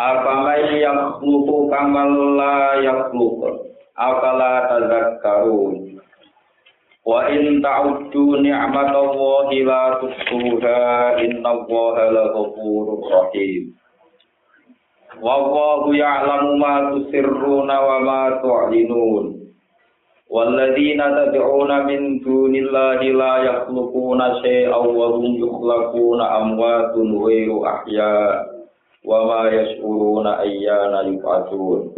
Afamai yang lupu kamal la yang lupu. Afala tazakkarun. Wa in ta'uddu ni'matallahi la tuhsuha innallaha laghafurur rahim. Wallahu ya'lamu ma tusirruna wa ma tu'linun. والذين تدعون من دون الله لا يخلقون شيئا وهم يخلقون أموات غير أحياء wa ma yashuruna ayyana yub'atsun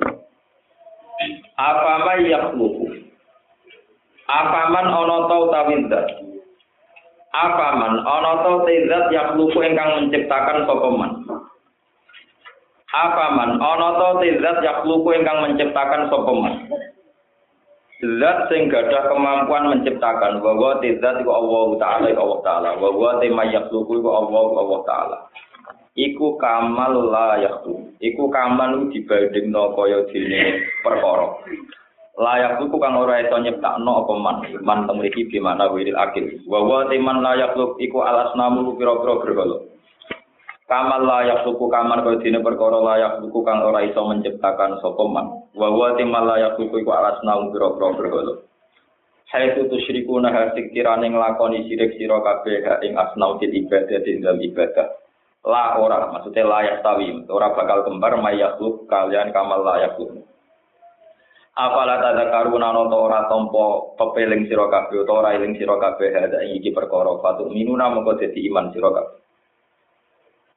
apa may yakhluqu apa man ana ta utawi zat? Apa man ana ta zat yakhluqu ingkang menciptakan sapa man? Apa man ana ta zat yakhluqu ingkang menciptakan sapa man? Zat sing gadah kemampuan menciptakan. Bahwa zat iku Allah Ta'ala Allah Ta'ala. Bahwa tema yakhluqu iku Allah Allah Ta'ala iku kamal layakku iku kamal dibandingno kaya dene perkara. Layak ku kang ora iso nyiptakno apa man. Man temriki di mana wiril akil wa wa timan layak lu iku alasnamu pira-pira berhala kamal layak suku kamal kaya dene perkara layak suku kang ora iso menciptakan sapa man. Wa wa timan layak suku iku alasnamu pira-pira berhala Hai tu tusyriku nah hasik kirane nglakoni sirik sira kabeh ing asnau ibadah dalam ibadah La ora, maksudnya layak tawi, ora bakal kembar mayakluk kalian kamal layakluk. Apala tada karuna noto ora tompo pepeling sira kabeh utawa ora eling sira kabeh ada iki perkara fatu minuna mongko dadi iman sira kabeh.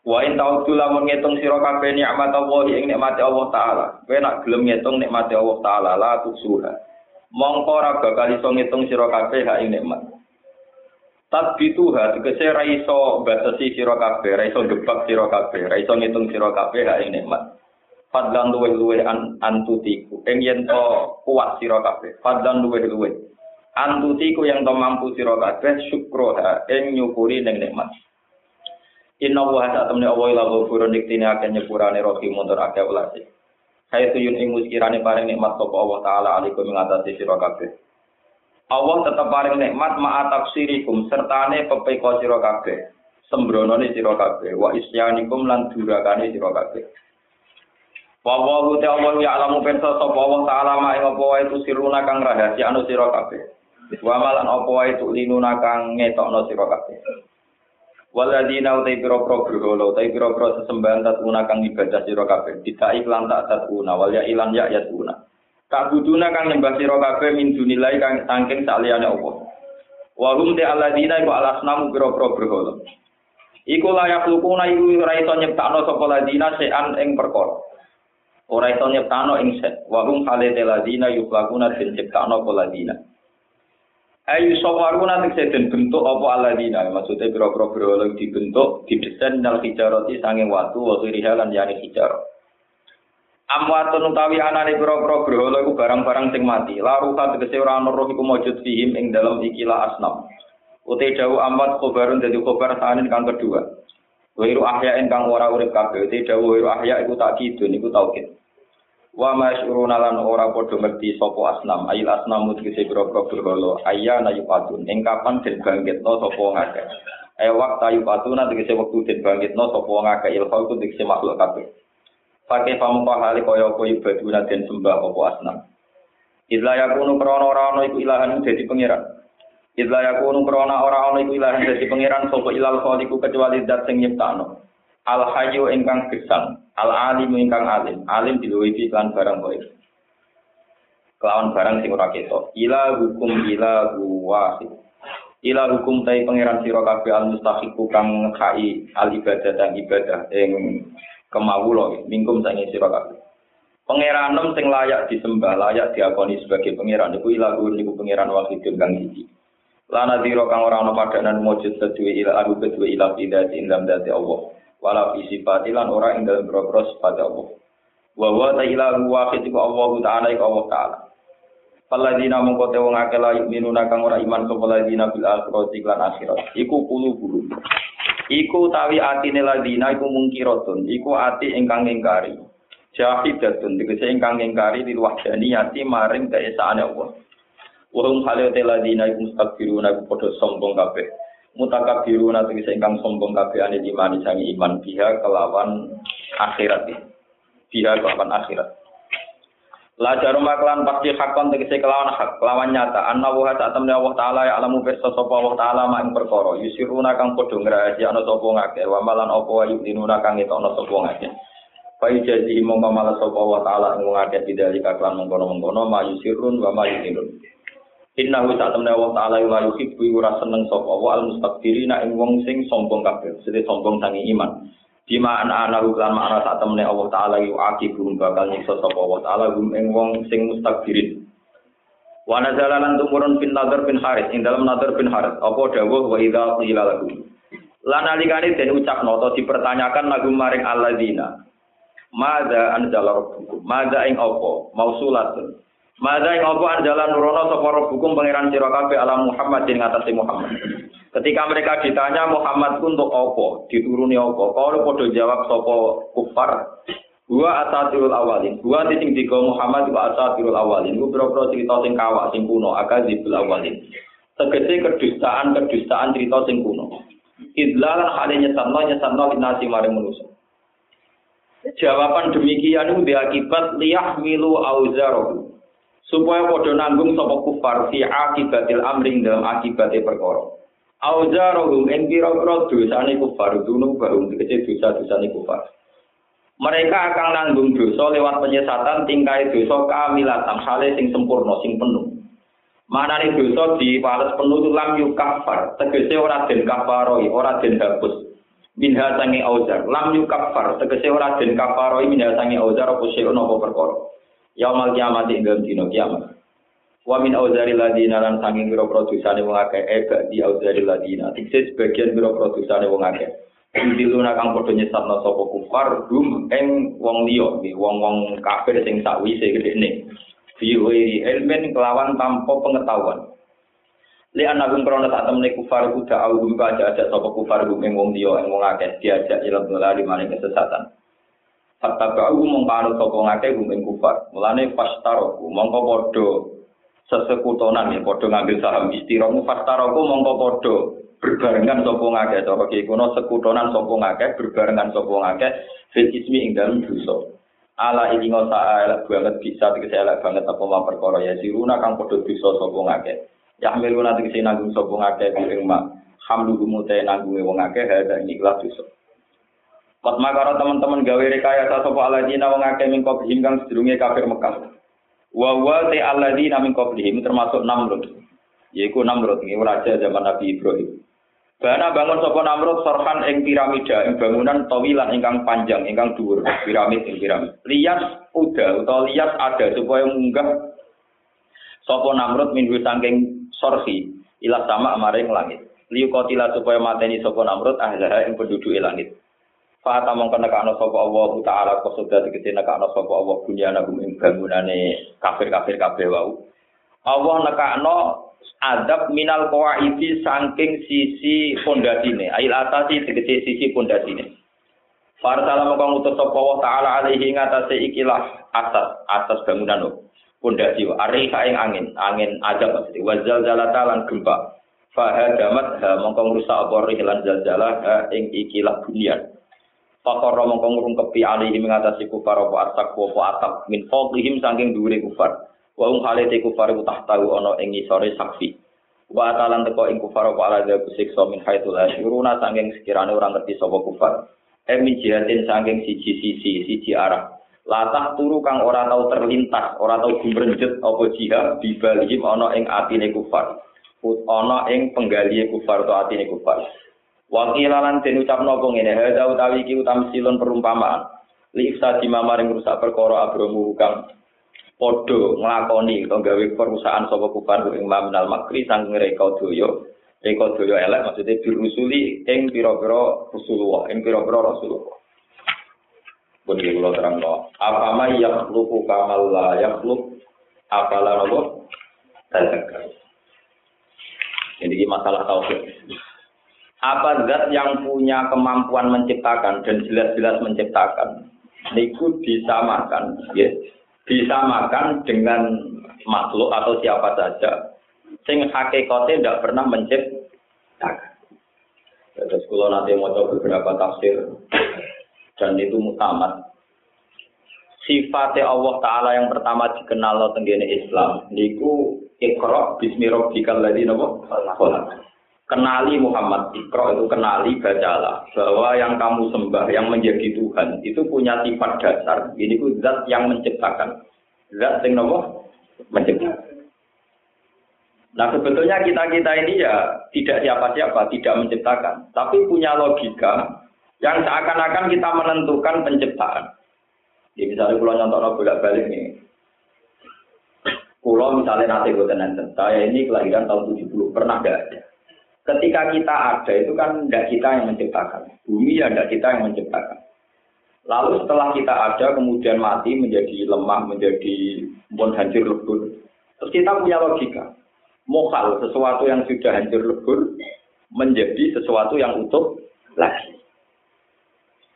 Wa in ta'udzu lamun ngitung sira kabeh nikmat Allah ing nikmate Allah taala. Kowe nak gelem ngitung nikmate Allah taala la tusuha. Mongko ora bakal iso ngitung sira kabeh hak ing nikmat. Tabituha tegese ra iso batasi sira kabeh, ra iso gebak sira kabeh, ra iso ngitung sira kabeh hak nikmat. Fadlan luwe-luwe an antutiku. Ing yen to kuat sira kabeh. Fadlan luwe-luwe. Antutiku yang to mampu sira kabeh syukroha ing nyukuri ning nikmat. Inna wa sak temne Allah ila ghafurun diktine akeh nyepurane rahim mundur akeh ulase. Hai tuyun ing muskirane paring nikmat sapa Allah taala alaikum ngatasi sira kabeh. Allah tetap paling nikmat ma'a tafsirikum sertane pepeko sira kabeh. Sembronone sira kabeh wa isyanikum lan durakane sira kabeh. Wa Allah ya alamu pensa sapa Allah taala ma ing apa wae siruna kang rahasia anu sira kabeh. Wa malan apa wae linuna kang ngetokno sira kabeh. Waladina utai piro-piro berholo, utai piro-piro sesembahan tatuna kang ibadah sira kabeh. Tidak iklan tak tatuna, wal ya ilan ya yatuna. Tak buduna kang nyembah sira kabeh min dunilai kang saking saliyane Allah. Wa hum te alladzina iku alasnamu pira-pira berhala. Iku layak lukuna iku ora iso nyiptakno sapa ladina sean ing perkara. Ora iso nyiptakno ing set. Wa hum hale te ladina yuklakuna den ciptakno apa ladina. Ayu sawaruna tegese den bentuk apa aladina. Maksudnya pira-pira berhala dibentuk didesain dal hijarati sanging watu wa rihalan yani hijarah. Amwatun utawi anane pira-pira berhala iku barang-barang sing mati. La ruha tegese ora ana roh iku mujud fihim ing dalam ikilah asnam. Ute dawu amwat khobarun dadi khobar sanin kang kedua. Wiru ahya kang ora urip kabeh. Ute dawu wiru ahya iku tak kidun iku taukid. Wa masyuruna lan ora padha ngerti sapa asnam. Ayil asnam tegese pira-pira berhala. Ayya na yupatun. Ing kapan den bangkitno sapa ngakeh. Ayo waktu yupatuna tegese wektu den bangkitno sapa ngakeh ilhal ku tegese makhluk kabeh. Pakai pamuka hali kaya apa ibaduna dan sembah apa asnam. Idla yakunu krana ora ana iku ilahan dadi pangeran. Idla yakunu krana ora ana iku ilahan dadi pangeran sapa ilal khaliqu kecuali zat sing nyiptano. Al hayyu ingkang gesang, al alim ingkang alim, alim diluwihi lan barang baik. Kelawan barang sing ora ketok. Ila hukum ila wahid. Ila hukum tai pangeran sira kabeh al mustahiqu kang khai al ibadah dan ibadah ing kemawula mingkum sange sira kabeh. Pangeranem sing layak disembah, layak diakoni sebagai pangeran iku ilahu niku pangeran wahidun kang siji. Lana diro kang ora ana padanan mujud kedue ila aru kedue ila tidak ing dalam dati Allah. Wala fi sifati lan ora ing dalam boro sifat Allah. Wa wa ta ilahu wahid iku Allah taala iku Allah taala. Paladina mongko te wong akeh la yu'minuna kang ora iman sapa ladina bil akhirati lan akhirat. Iku kulu bulu. Iku tawi atine ladina iku mungkiratun, iku ati ingkang ingkari. Jahidatun tegese ingkang ingkari di wahdaniyati maring keesaane Allah. Wa hum halate ladina iku mustakbiruna iku padha sombong kabeh. Mutakabiruna tegese ingkang sombong kabeh ane imani sangi iman biha kelawan akhirat. Biha kelawan akhirat. La jarum maklan pasti hakon tegese kelawan hak, kelawan nyata. Anna wa ta tamne Allah taala ya alamu pirsa sapa Allah taala mak ing perkara. Yusiruna kang padha ngrahasi ana sapa ngake, wa malan apa wa yudinuna kang ana sapa ngake. Pai jadi mongko malah sapa Allah taala ing ngake bidali kaklan mengkono-mengkono ma yusirun wa ma yudinun. Inna hu ta tamne Allah taala wa yuhibbu ora seneng sapa wa al mustakbirina ing wong sing sombong kabeh, sing sombong sangi iman. Bima ana ana lan makna sak temene Allah taala yu akibum bakal nyiksa sapa Allah taala gum ing wong sing mustakbirin. Wa nazala lan tumurun bin Nadhr bin Harith ing dalam Nadhr bin Harith apa dawuh wa idza qila lahu. Lan alikane den ucapno to dipertanyakan lagu maring alladzina. Mada anzala rabbukum? Mada ing apa? Mausulatun. Mada ing apa anjala nurono sapa rabbukum pangeran sira kabeh ala Muhammad ing atase Muhammad. Ketika mereka ditanya Muhammad untuk apa, dituruni apa, kalau podo jawab sopo kufar, gua asatirul awalin, gua titik tiga Muhammad gua asatirul awalin, gua bro-bro cerita sing kawak sing kuno, akadzibul awalin. Tegese kedustaan kedustaan cerita sing kuno. Idlalan hale nyesatno nyesatno linasi maring manusia. Jawaban demikian itu diakibat liyah milu auzarohu. Supaya podo nanggung sopo kufar fi akibatil amring dalam akibatnya perkara. Auzarohum ing pira-pira dosane kufar dunu barum dikece dosa-dosane kufar. Mereka akan nanggung dosa lewat penyesatan tingkai dosa kamilatan hale sing sempurna sing penuh. Manane dosa dipales penuh lam yuk kafar, tegese ora den kafaroi, ora den hapus. Minha sange auzar, lam yuk kafar, tegese ora den kafaroi minha sange auzar apa sing ono perkara. Yaumal kiamat ing dina kiamat. Wa min auzari ladina lan biro produsane wong akeh ega di auzari ladina. Tikse sebagian biro produsane wong akeh. Indiluna kang padha nyesatno sapa kufar dum ing wong liya, wong-wong kafir sing sakwise gedene. Fi ghairi kelawan tanpa pengetahuan. Li anagum krono sak temne kufar kuda audum ka aja sapa kufar gum ing wong liya ing wong akeh diajak ila dolari maring kesesatan. Hatta kau mengpanut sapa ngake gum ing kufar. Mulane fastaroku mongko padha sesekutonan ya padha ngambil saham istiramu fastaroku mongko padha berbarengan sapa ngake cara ki kuno sekutonan sapa ngake berbarengan sapa ngake fil ismi ing dalem dosa. Ala ini ngosa elek banget bisa tegese elek banget apa ma perkara ya siruna kang padha dosa sapa ngake. Ya miluna tegese nanggung sapa ngake ing mak hamdu gumute nanggunge wong akeh hadza ikhlas dosa. Mat makara teman-teman gawe rekayasa sapa aladina wong akeh mingko kang sedurunge kafir Mekah. Wa wa te alladzi min qablihim termasuk Namrud. Yaiku Namrud iki raja zaman Nabi Ibrahim. Bana bangun sapa Namrud sorhan ing piramida ing bangunan tawilan ingkang panjang ingkang dhuwur piramid ing piramid. Lias uda utawa lias ada supaya munggah sapa Namrud minggu saking sorhi ila sama maring langit. Liu kotila supaya mateni sapa Namrud ahlah ing penduduk langit. Fata mongko nekakno sapa Allah taala kosoda tegese nekakno sapa Allah bunyana gum ing bangunane kafir-kafir kabeh wau. Allah nekakno adab minal qawaidi saking sisi pondasine. Ail atasi tegese sisi pondasine. Farsala mongko ngutus sapa Allah taala alaihi ngatasé ikilah atas atas bangunan pondasi ariha ing angin, angin adab maksudnya wazal zalata lan gempa. Fahadamat ha mongko ngrusak apa rihlan zalzalah ing ikilah bunyan. Fakor mongko ngurungkepi alihi mengatasi kufar apa atak apa atap min fawqihim saking dhuwure kufar. Wa um halate kufar ku tahtahu ana ing isore saksi. Wa atalan teko ing kufar apa ala dha siksa min haitsul asyuruna saking sekirane ora ngerti sapa kufar. Emi jihatin saking siji sisi siji arah. Latah turu kang ora tau terlintas, ora tau gumrenjet apa jihad bibalihim ana ing atine kufar. Ana ing penggalihe kufar atau atine kufar. Wakilalan den ucapno apa ngene, hadza utawi iki utamsilun perumpamaan. Li ifsadi mamaring rusak perkara abromu kang padha nglakoni utawa gawe perusahaan sapa kufar ing maminal makri sang reka daya. Reka daya elek maksudnya dirusuli ing pira-pira Rasulullah, ing pira-pira Rasulullah. Pun kula terang no. Apa ma yakhluqu kamal la yakhluq apalah nopo? Tazakar. Jadi masalah tauhid. Apa zat yang punya kemampuan menciptakan dan jelas-jelas menciptakan, niku disamakan, ya, disamakan dengan makhluk atau siapa saja, sing hakikatnya tidak pernah menciptakan. Terus kalau nanti mau coba beberapa tafsir dan itu mutamat. Sifatnya Allah Ta'ala yang pertama dikenal lo tenggine Islam. Niku ikro bismi rabbikal ladzi napa? Kenali Muhammad Ikro itu kenali bacalah bahwa yang kamu sembah yang menjadi Tuhan itu punya sifat dasar. Ini ku zat yang menciptakan. Zat yang nopo? Menciptakan. Nah sebetulnya kita kita ini ya tidak siapa-siapa tidak menciptakan. Tapi punya logika yang seakan-akan kita menentukan penciptaan. Jadi misalnya pulau nyontok bolak balik nih. Pulau misalnya nanti gue saya ini kelahiran tahun 70 pernah gak ada Ketika kita ada itu kan tidak kita yang menciptakan. Bumi ya tidak kita yang menciptakan. Lalu setelah kita ada kemudian mati menjadi lemah, menjadi pun hancur lebur. Terus kita punya logika. Mokal sesuatu yang sudah hancur lebur menjadi sesuatu yang utuh lagi.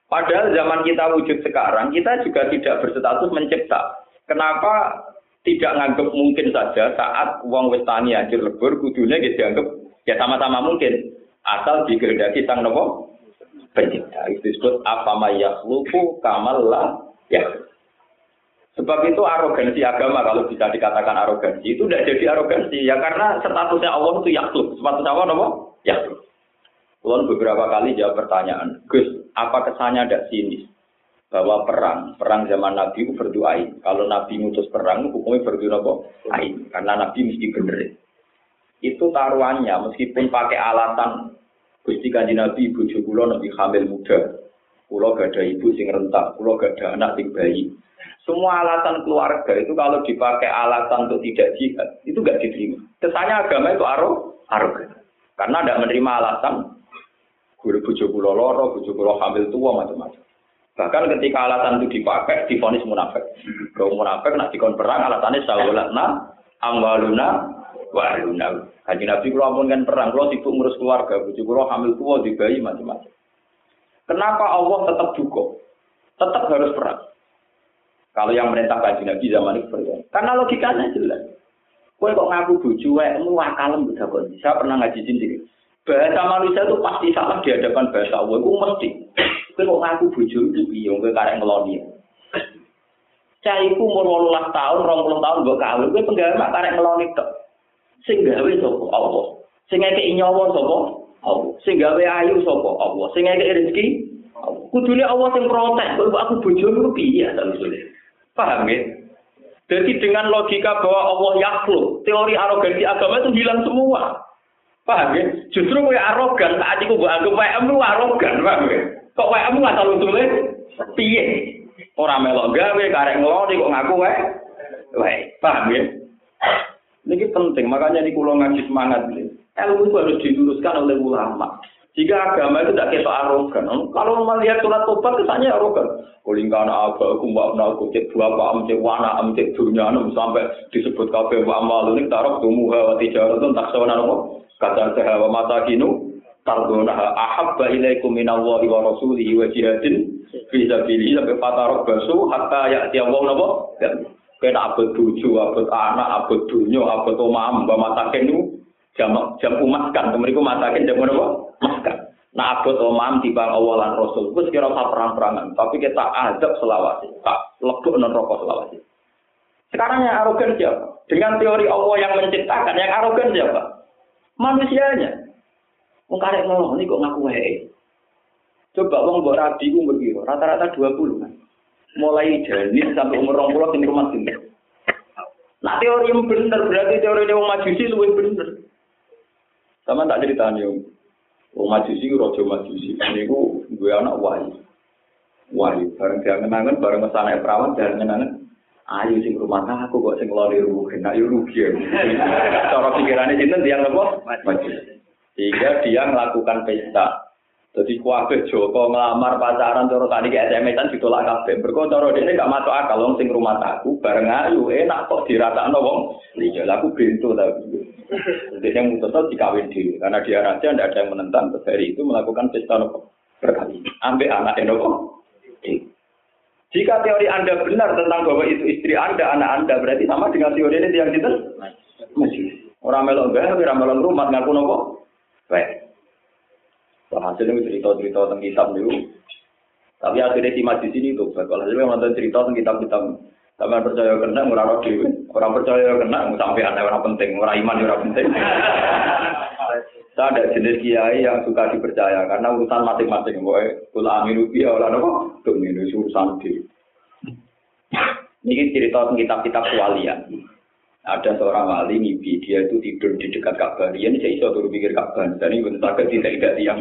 Padahal zaman kita wujud sekarang, kita juga tidak berstatus mencipta. Kenapa tidak nganggap mungkin saja saat uang westani hancur lebur, kudunya dianggap Ya sama-sama mungkin. Asal dikehendaki sang nopo pencipta. Itu disebut apa lupu kamal lah ya. Sebab itu arogansi agama kalau bisa dikatakan arogansi itu tidak jadi arogansi ya karena statusnya Allah itu yakhluk. Statusnya Allah nopo yakhluk. Kulon beberapa kali jawab pertanyaan, Gus, apa kesannya ada sinis? Bahwa perang, perang zaman Nabi itu berdoain. Kalau Nabi ngutus perang, hukumnya berdoa lain. Karena Nabi mesti benerin itu taruhannya meskipun pakai alatan Gusti Kanjeng Nabi ibu kula nabi hamil muda. Kula gak ada ibu sing rentak, kula gak ada anak sing bayi. Semua alatan keluarga itu kalau dipakai alatan untuk tidak jihad, itu gak diterima. Kesannya agama itu aro, arogan. Karena tidak menerima alasan guru bujuk kula loro, bujuk kula hamil tua macam-macam. Bahkan ketika alasan itu dipakai, difonis munafik. Kalau munafik nak dikon perang alasannya sawalatna amwaluna wa aluna. Haji Nabi kalau ampun kan perang, kalau sibuk ngurus keluarga, bujuk kalau hamil tua di bayi macam-macam. Kenapa Allah tetap cukup? Tetap harus perang. Kalau yang merintah kaji Nabi zaman itu perang. Karena logikanya jelas. Kue kok ngaku buju, kamu akalem udah kok. Saya pernah ngaji sendiri. Bahasa manusia itu pasti salah di hadapan bahasa Allah. Itu mesti. Kue kok ngaku buju itu biung, kue karek ngeloni. Caiku umur 18 tahun, 20 tahun gue kawin, gue penggawa karek ngeloni tok. Sing gawe sapa Allah. Sing ngekeki nyawa sapa Allah. Sing gawe ayu sapa Allah. Sing ngekeki rezeki Kudune Allah sing protes, kok aku bojomu piye ta Paham ya? Jadi dengan logika bahwa Allah yakhluk, teori arogansi agama itu hilang semua. Paham ya? Justru gue arogan, saat itu gue anggap WM lu arogan, paham ya? Kok WM lu asal usulnya? Piye? Orang melok gawe, karek ngeloni kok ngaku wae. Wae, paham ya? Ini penting, makanya di kulo ngaji semangat. Ilmu itu harus diluruskan oleh ulama. Jika agama itu tidak kita arogan, kalau melihat surat tobat kesannya arogan. Kulingkan apa, aku mbak aku cek dua pak cek wana am cek dunia sampai disebut kafe mbak amal ini taruh tumu hawa tijarah itu tak sewana nopo kata sehawa mata kinu tardona ahabba ilaikum minallahi wa rasulihi wa jihadin fi sabilihi sampai fatarok basu hatta ya tiap wong nopo kena abad bojo, abad anak, abad dunia, abad omah, mbak mataken itu jam jam umat kan, kemeriku mataken jam apa? Makan. Nah omah di bang awalan rasul, gue sekira perang-perangan, tapi kita adab selawasi, tak lebuk non rokok selawasi. Sekarang yang arogan siapa? Dengan teori Allah yang menciptakan, yang arogan siapa? Manusianya. Mengkarek ngomong, ini kok ngaku hei. Coba wong mbok rabi ku rata-rata 20 kan mulai janin sampai umur orang pulau ini rumah sini. Nah teori yang benar berarti teori yang majusi lebih benar. Sama tak cerita nih om. Wong majusi rojo majusi. Ini ku gue anak wahyu. Wahyu bareng dia kenangan bareng mesana perawan dia kenangan. Ayo sing rumah aku kok sing lori rugi. Nah yo rugi. Cara pikirannya cinta dia? Majusi. Sehingga dia melakukan pesta Jadi kuabe Joko ngelamar pacaran cara tadi ke SMS-an ditolak kabeh. Mergo cara dene gak masuk akal wong sing rumah aku bareng ayu enak kok diratakno wong. Iya, aku bintu ta. Jadi yang mutusno dikawin dhewe karena dia raja ndak ada yang menentang dari itu melakukan pesta nopo berkali. Ambek anak nopo. Jika teori Anda benar tentang bahwa itu istri Anda, anak Anda, berarti sama dengan teori ini yang kita masih. Orang melok gak, orang melok rumah ngaku nopo. Baik. Hasil itu cerita-cerita tentang kitab dulu. Tapi akhirnya di di sini tuh, kalau hasilnya nonton cerita tentang kitab-kitab. Sama percaya kena, murah roh dewi. Orang percaya kena, sampai ada orang penting, orang iman orang penting. Saya ada jenis kiai yang suka dipercaya karena urusan masing-masing. Boy, kula aminu dia orang apa? Tuh ini urusan di. Ini cerita tentang kitab-kitab kualian ada seorang wali mimpi dia itu tidur di dekat Ka'bah. Dia ini saya turun pikir Ka'bah. Dan ini benar sakit tidak tidak tiang.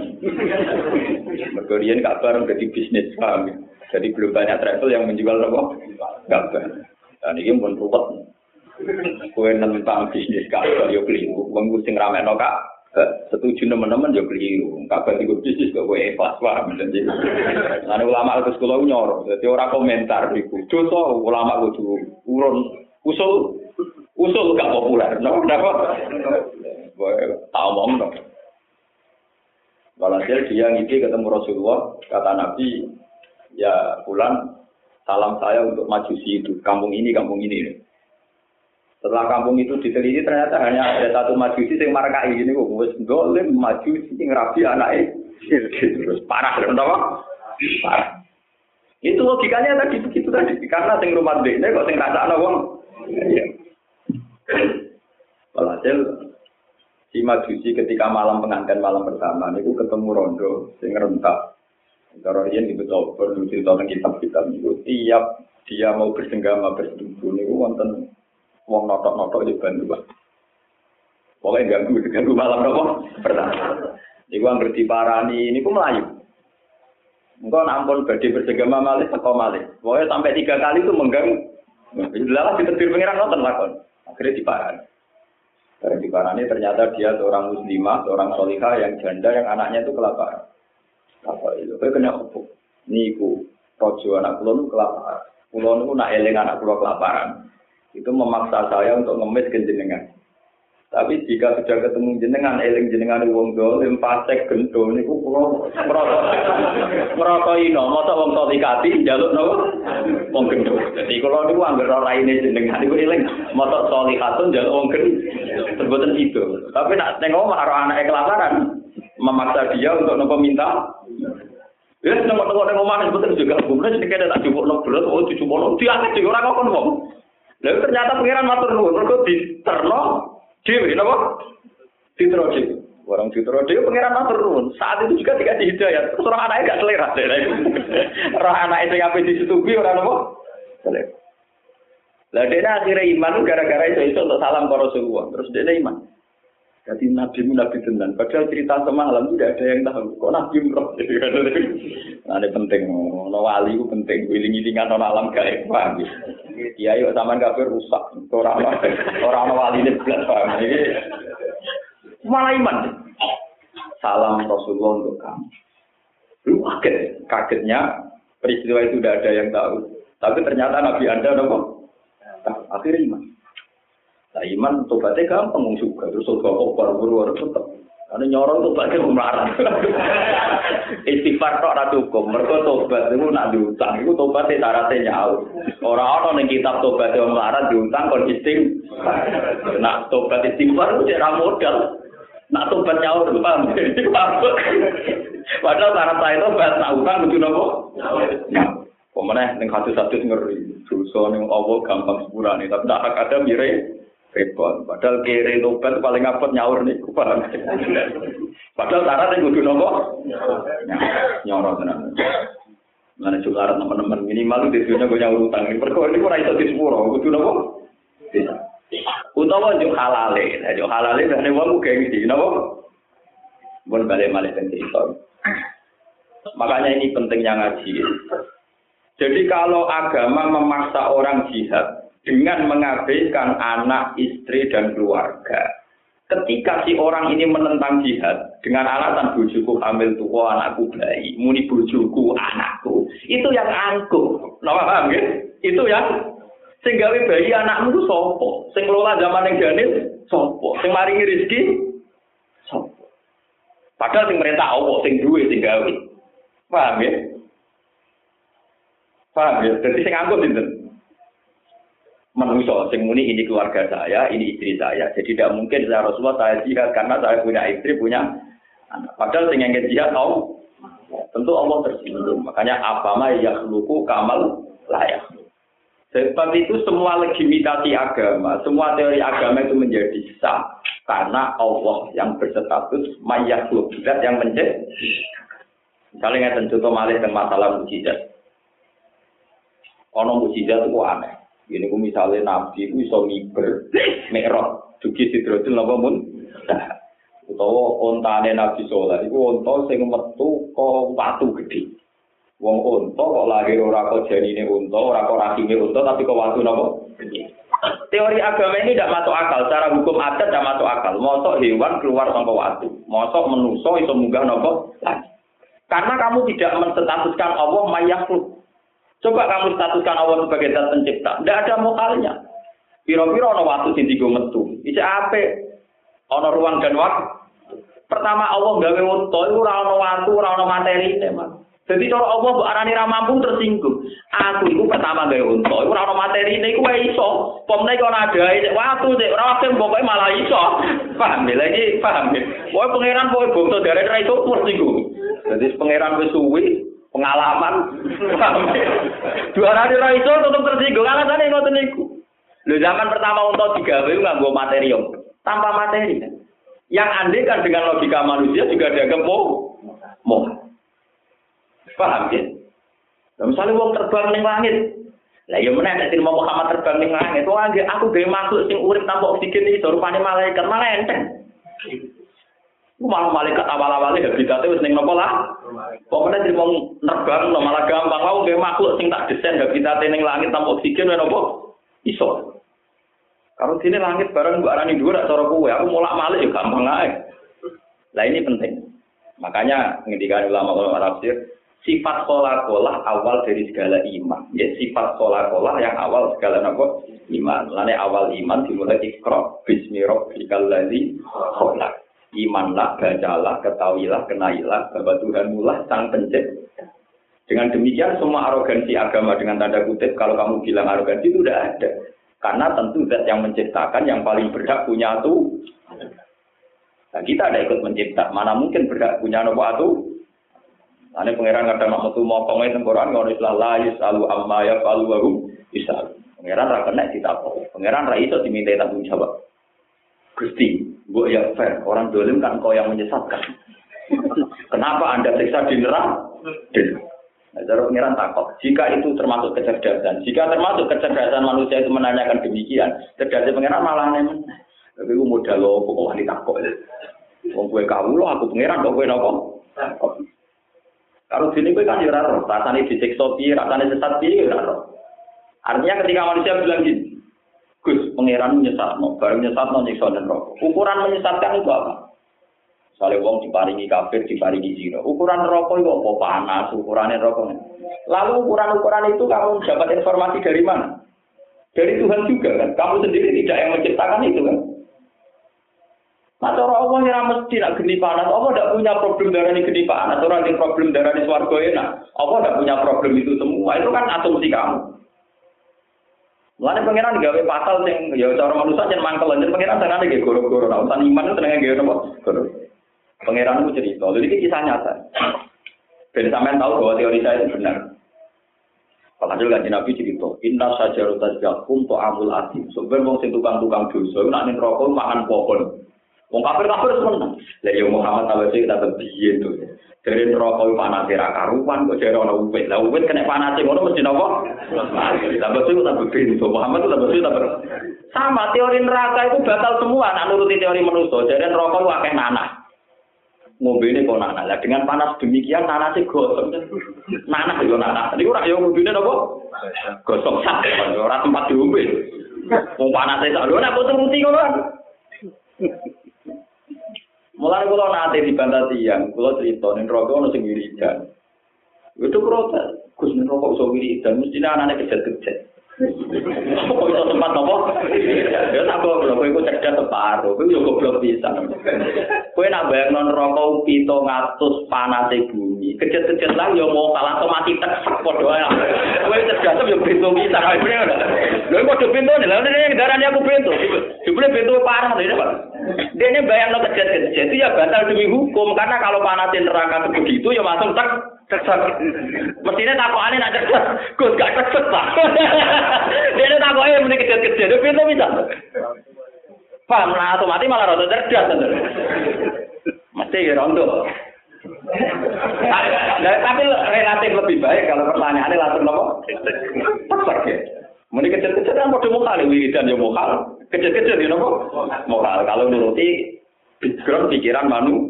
Mergorian Ka'bah menjadi bisnis paham. Jadi belum banyak travel yang menjual apa? Ka'bah. Dan ini pun ruwet. Kue tentang bisnis Ka'bah yo keliru. Wong sing rame no Kak. Setuju teman-teman yo keliru. Ka'bah itu bisnis kok kue ikhlas paham. Jadi ulama itu sekolah nyor. Jadi orang komentar di Dosa ulama kudu urun usul usul gak populer, no? Kenapa? Omong dong. Walhasil dia ngisi ketemu Rasulullah, kata Nabi, ya pulang salam saya untuk majusi itu, kampung ini, kampung ini. Setelah kampung itu diteliti ternyata hanya ada satu majusi yang markai ini wis dolim majusi yang rapi anaknya terus parah kenapa? Parah. Itu logikanya tadi begitu tadi karena sing rumah dekne kok sing rasakno wong. Walhasil si Majusi ketika malam pengantin malam pertama itu ketemu Rondo sing rentak. Dia di betul menuju tentang kitab-kitab itu tiap dia mau bersenggama bersetubuh itu wonten wong notok-notok di bantu pak. Pokoknya ganggu ganggu malam apa pertama. Iku yang parani ini pun melayu. Engkau nampun badai bersenggama malih teko malih. Pokoknya sampai tiga kali itu mengganggu. Jelas ditetir pengiran nonton lakon. Akhirnya diparani. Karena diparani ternyata dia seorang muslimah, seorang solihah yang janda yang anaknya itu kelaparan. Apa itu? Kayak kena apa? Niku, rojo anak kulon kelaparan. Kulon itu nak eling anak kulon kelaparan. Itu memaksa saya untuk ngemis jenengan. Tapi jika sudah ketemu jenengan, eling jenengan wong dolim, pasek gento, ini ku pulau merokok. Merokok ino, masa wong solikati, jaluk no, wong gento. Jadi kalau ini anggar orang ini jenengan, itu eling, masa solikatun jaluk wong gento. Sebutan itu. Tapi nak tengok marah anak kelaparan, memaksa dia untuk nopo minta. Ya, nengok nengok mana sebetulnya juga, kemudian sedikit ada tak cukup no berat, oh cukup no, dia akan juga orang ngomong. Lalu ternyata pengiran matur nuwun, mereka diterno Dewi, kenapa? Citra Dewi. Orang Citra Dewi pengiran matur nuwun. Saat itu juga dikasih hidayah. Terus orang anaknya gak selera. Orang anak itu yang disetubi orang apa? Selera. Lah dia akhirnya iman gara-gara itu itu untuk salam ke Rasulullah. Terus dia iman. Jadi nabi nabi tenan. Padahal cerita semalam tidak ada yang tahu. Kok nabi roh? Nah, ini penting. No wali itu penting. Wiling-wilingan no alam gaib. Paham ya? Iya, yuk zaman kafir rusak. Orang orang wali ini belas paham. Ini malah iman. Salam Rasulullah untuk kamu. Lu kaget. Kagetnya peristiwa itu tidak ada yang tahu. Tapi ternyata Nabi Anda nopo. Akhirnya iman. Nah iman tobatnya gampang juga, terus surga kok baru-baru tetap. Karena nyorong tobatnya melarang. Istighfar kok ratu hukum, mereka tobat itu nak diutang, itu tobatnya syaratnya nyawa. Orang-orang yang kitab tobatnya melarang diutang kon istighfar. Nak tobat istighfar itu cara modal. Nak tobat itu paham. Padahal syarat saya tobat, nak utang itu nopo. Pemenang yang satu-satu ngeri, dosa yang Allah gampang sepurane, tapi tak ada mirip repot. Padahal kiri tobat paling ngapet nyaur nih, paham? Padahal syarat yang kudu nopo nyaur tenan. Mana juga teman-teman minimal di sini gue nyaur utang perkara ini kurang itu di sepuro, kudu nopo. Utawa juk halale, nah juk halale dan wong nopo. Bon balik balik dan cerita. Makanya ini pentingnya ngaji. Jadi kalau agama memaksa orang jihad, dengan mengabaikan anak, istri, dan keluarga. Ketika si orang ini menentang jihad dengan alasan bojoku hamil tua anakku bayi, muni bojoku anakku, itu yang angkuh. Nah, paham ya? Itu yang sing gawe bayi anakmu itu sopo, sing kelola zaman yang janin sopo, sing maringi rezeki sopo. Padahal sing merintah Allah, sing duwe sing gawe. Paham ya? Paham ya? Jadi sing angkuh sinten? manusia sing muni ini keluarga saya, ini istri saya. Jadi tidak mungkin saya Rasulullah saya jihad karena saya punya istri, punya anak. Padahal sing yang jihad tahu tentu Allah tersinggung. Makanya apa mah yakhluqu kamal layak. Sebab itu semua legitimasi agama, semua teori agama itu menjadi sah karena Allah yang berstatus mayakhluk zat yang menjadi. Misalnya nggak contoh malih tentang masalah mujizat. Ono mujizat itu aneh. Ini ku misalnya nabi ku iso miber, merah, dugi sidrotul napa mun. Utawa ontane nabi soleh iku onta sing metu kok watu gede. Wong onta kok lahir ora kok janine onta, ora kok rahime onta tapi kok watu napa Teori agama ini tidak masuk akal, secara hukum adat tidak masuk akal. Mosok hewan keluar tanpa watu, mosok menuso itu munggah nopo Karena kamu tidak menstatuskan Allah mayakhluk. Coba kamu statuskan Allah sebagai zat pencipta. Tidak ada mokalnya. Piro-piro ono waktu sing digo metu. Iki ape? Ono ruang dan waktu. Pertama Allah gawe unta iku ora ono waktu, ora ono materi Mas. Jadi cara Allah mbok arani ra mampu tersinggung. Aku iku pertama gawe unta, iku ora materi iku wae iso. Pomne kok ada waktu cek ora waktu pokoke malah iso. Paham ya lagi, paham ya. Pokoke pangeran pokoke bangsa dari ra iso tersinggung. Jadi pangeran wis suwi, pengalaman. Dua hari ra iso tetep tersinggung. Alasane ngoten niku. Lho zaman pertama untuk digawe nganggo materi tanpa materi. Yang andai kan dengan logika manusia juga dianggap mau mau. Paham ya? Nah, misalnya wong terbang ning langit. Lah ya meneh nek mau Muhammad terbang ning langit, wong aku gawe makhluk sing urip tanpa oksigen iki rupane malaikat malah enteng. Ku malah malaikat awal-awalnya habitatnya wis ning nopo lah. Pokoknya jadi mau nerbang no, malah gampang. Mau gak makhluk sing tak desain habitatnya ning langit tanpa oksigen wae nopo? Iso. Kalau sini langit bareng gua arani dua cara kowe, aku mulak malik ya gampang aja. Lah ini penting. Makanya ngendikan ulama-ulama tafsir, sifat kolah-kolah awal dari segala iman. Ya, sifat kolah-kolah yang awal segala nopo iman. Lainnya awal iman dimulai ikro. Bismi rabbikal ladzi khalaq imanlah, bacalah, ketahuilah, kenailah bahwa Tuhan mulah sang pencipta. Dengan demikian semua arogansi agama dengan tanda kutip kalau kamu bilang arogansi itu tidak ada. Karena tentu zat yang menciptakan yang paling berhak punya itu. Nah, kita ada ikut mencipta. Mana mungkin berhak punya nopo itu? Ane pangeran kadang mau tuh mau kongnya tengkoran ngono istilah la yusalu amma ya falu wa bisa. Pangeran ra kena ditapo. Pangeran ra iso diminta tanggung jawab. Gusti, Bu ya fair, orang dolim kan kau yang menyesatkan. Kenapa Anda siksa di neraka? Nah, cara pengiran takut. Jika itu termasuk kecerdasan, jika termasuk kecerdasan manusia itu menanyakan demikian, cerdasan pengiran malah nemen. Tapi gue modal lo, kok wanita takut. Gue kau lo, aku pengiran, kok gue nopo. Kalau sini gue kan ya raro, rasanya disiksa piye, rasanya sesat piye, ya raro. Artinya ketika manusia bilang gini, Gus, pangeran menyesat, no. bareng menyesat, no, nyiksa dan rokok. Ukuran menyesatkan itu apa? Misalnya wong diparingi kafir, diparingi zina. Ukuran rokok itu apa? Panas, ukurannya rokok. Lalu ukuran-ukuran itu kamu dapat informasi dari mana? Dari Tuhan juga kan. Kamu sendiri tidak yang menciptakan itu kan. Nah, cara Allah yang mesti nak geni panas. Allah tidak punya problem darah ini geni panas. Orang yang problem darah ini swargo enak. Allah tidak punya problem itu semua. Itu kan asumsi kamu. Mulane pangeran gawe pasal sing ya cara manusia jen mangkel jen pangeran senengane nggih goro-goro. Nah, urusan iman itu nggih napa? Goro. Pangeran itu cerita. Jadi ini kisah nyata. Ben sampean tahu bahwa teori saya itu benar. Alhasil kan Nabi cerita, Inna sajarut tajjakum to amul asim. Wong sing tukang-tukang dosa, nak ning rokok makan pohon. Wong kafir kafir seneng. Lah ya Muhammad tahu kita berbiye tuh. Dari rokok panas ra karuan kok jare ana uwit. Lah uwit kena panas ngono mesti napa? Tambah suwi tambah pintu. Muhammad tambah suwi tambah sama teori neraka itu batal semua nak nuruti teori manusia. Jadi rokok itu akeh nanah. Mobil ini kok nanah. Lah dengan panas demikian nanah sih gosong. Nanah yo nanah. Ini ora yo mobilnya napa? Gosong sak. Ora tempat diombe. Wong panas itu lho nek turuti ngono. Mulai kalau nanti dibantah tiang, kalau cerita nih rokok ono sing wiridan. Itu protes. Gus nih rokok iso wiridan, mestinya anak-anak kejat-kejat. Kok iso tempat nopo? Ya tak goblok, kowe iku cerdas separo, kowe yo goblok bisa. Kowe nak bayang non rokok pito ngatus panas bumi. Kejet-kejet lah yo mau kalah to mati tek padha ae. Kowe cerdas yo pintu bisa kae bener. Lho kok do pintu nih, lha nek darane aku pintu. Jebule pintu parah dene, Pak. Dene bayang no kejet-kejet itu ya batal demi hukum karena kalau panasin neraka begitu ya langsung tek Cekset. Mestinya takokane nak cekset. Gus gak cekset, Pak. Dia takoke muni kecil-kecil. Dia pintu bisa. Paham lah otomatis malah rada cerdas bener. Mesti ya rondo. Tapi relatif lebih baik kalau pertanyaannya langsung nopo. Tepat ya. Muni kecil-kecil kan padha mokal wiridan ya mokal. Kecil-kecil ya nopo? Mokal. Kalau nuruti background pikiran manu.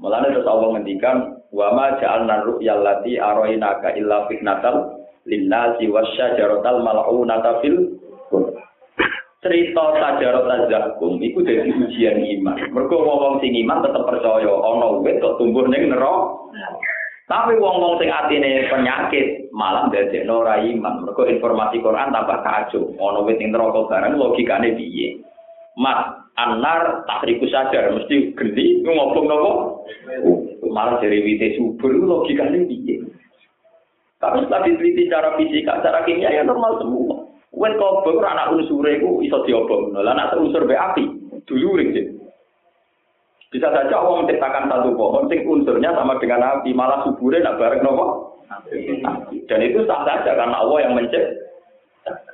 Mulane terus Allah ngendikan wa ma ja'alna ru'yal lati arainaka illa fitnatal linnasi wasyajaratal mal'unata fil cerita sajarot zakum iku dadi ujian iman. Mergo wong-wong sing iman tetep percaya ana wit kok tumbuh ning neraka. Tapi wong-wong sing atine penyakit malah ndadekno ora iman. Mergo informasi Quran tambah kacau. Ana wit ning neraka barang logikane piye? Mas, anar takriku sadar mesti geni ngomong nopo malah dari wite subur logikanya piye tapi setelah diteliti secara fisika secara kimia ya normal semua Wen kobong anak unsur itu iso diobong, lah anak unsur be api, dulu sih. Bisa saja Allah menciptakan satu pohon, sing unsurnya sama dengan api, malah suburnya nak bareng nopo. Dan itu sah saja karena Allah yang menciptakan.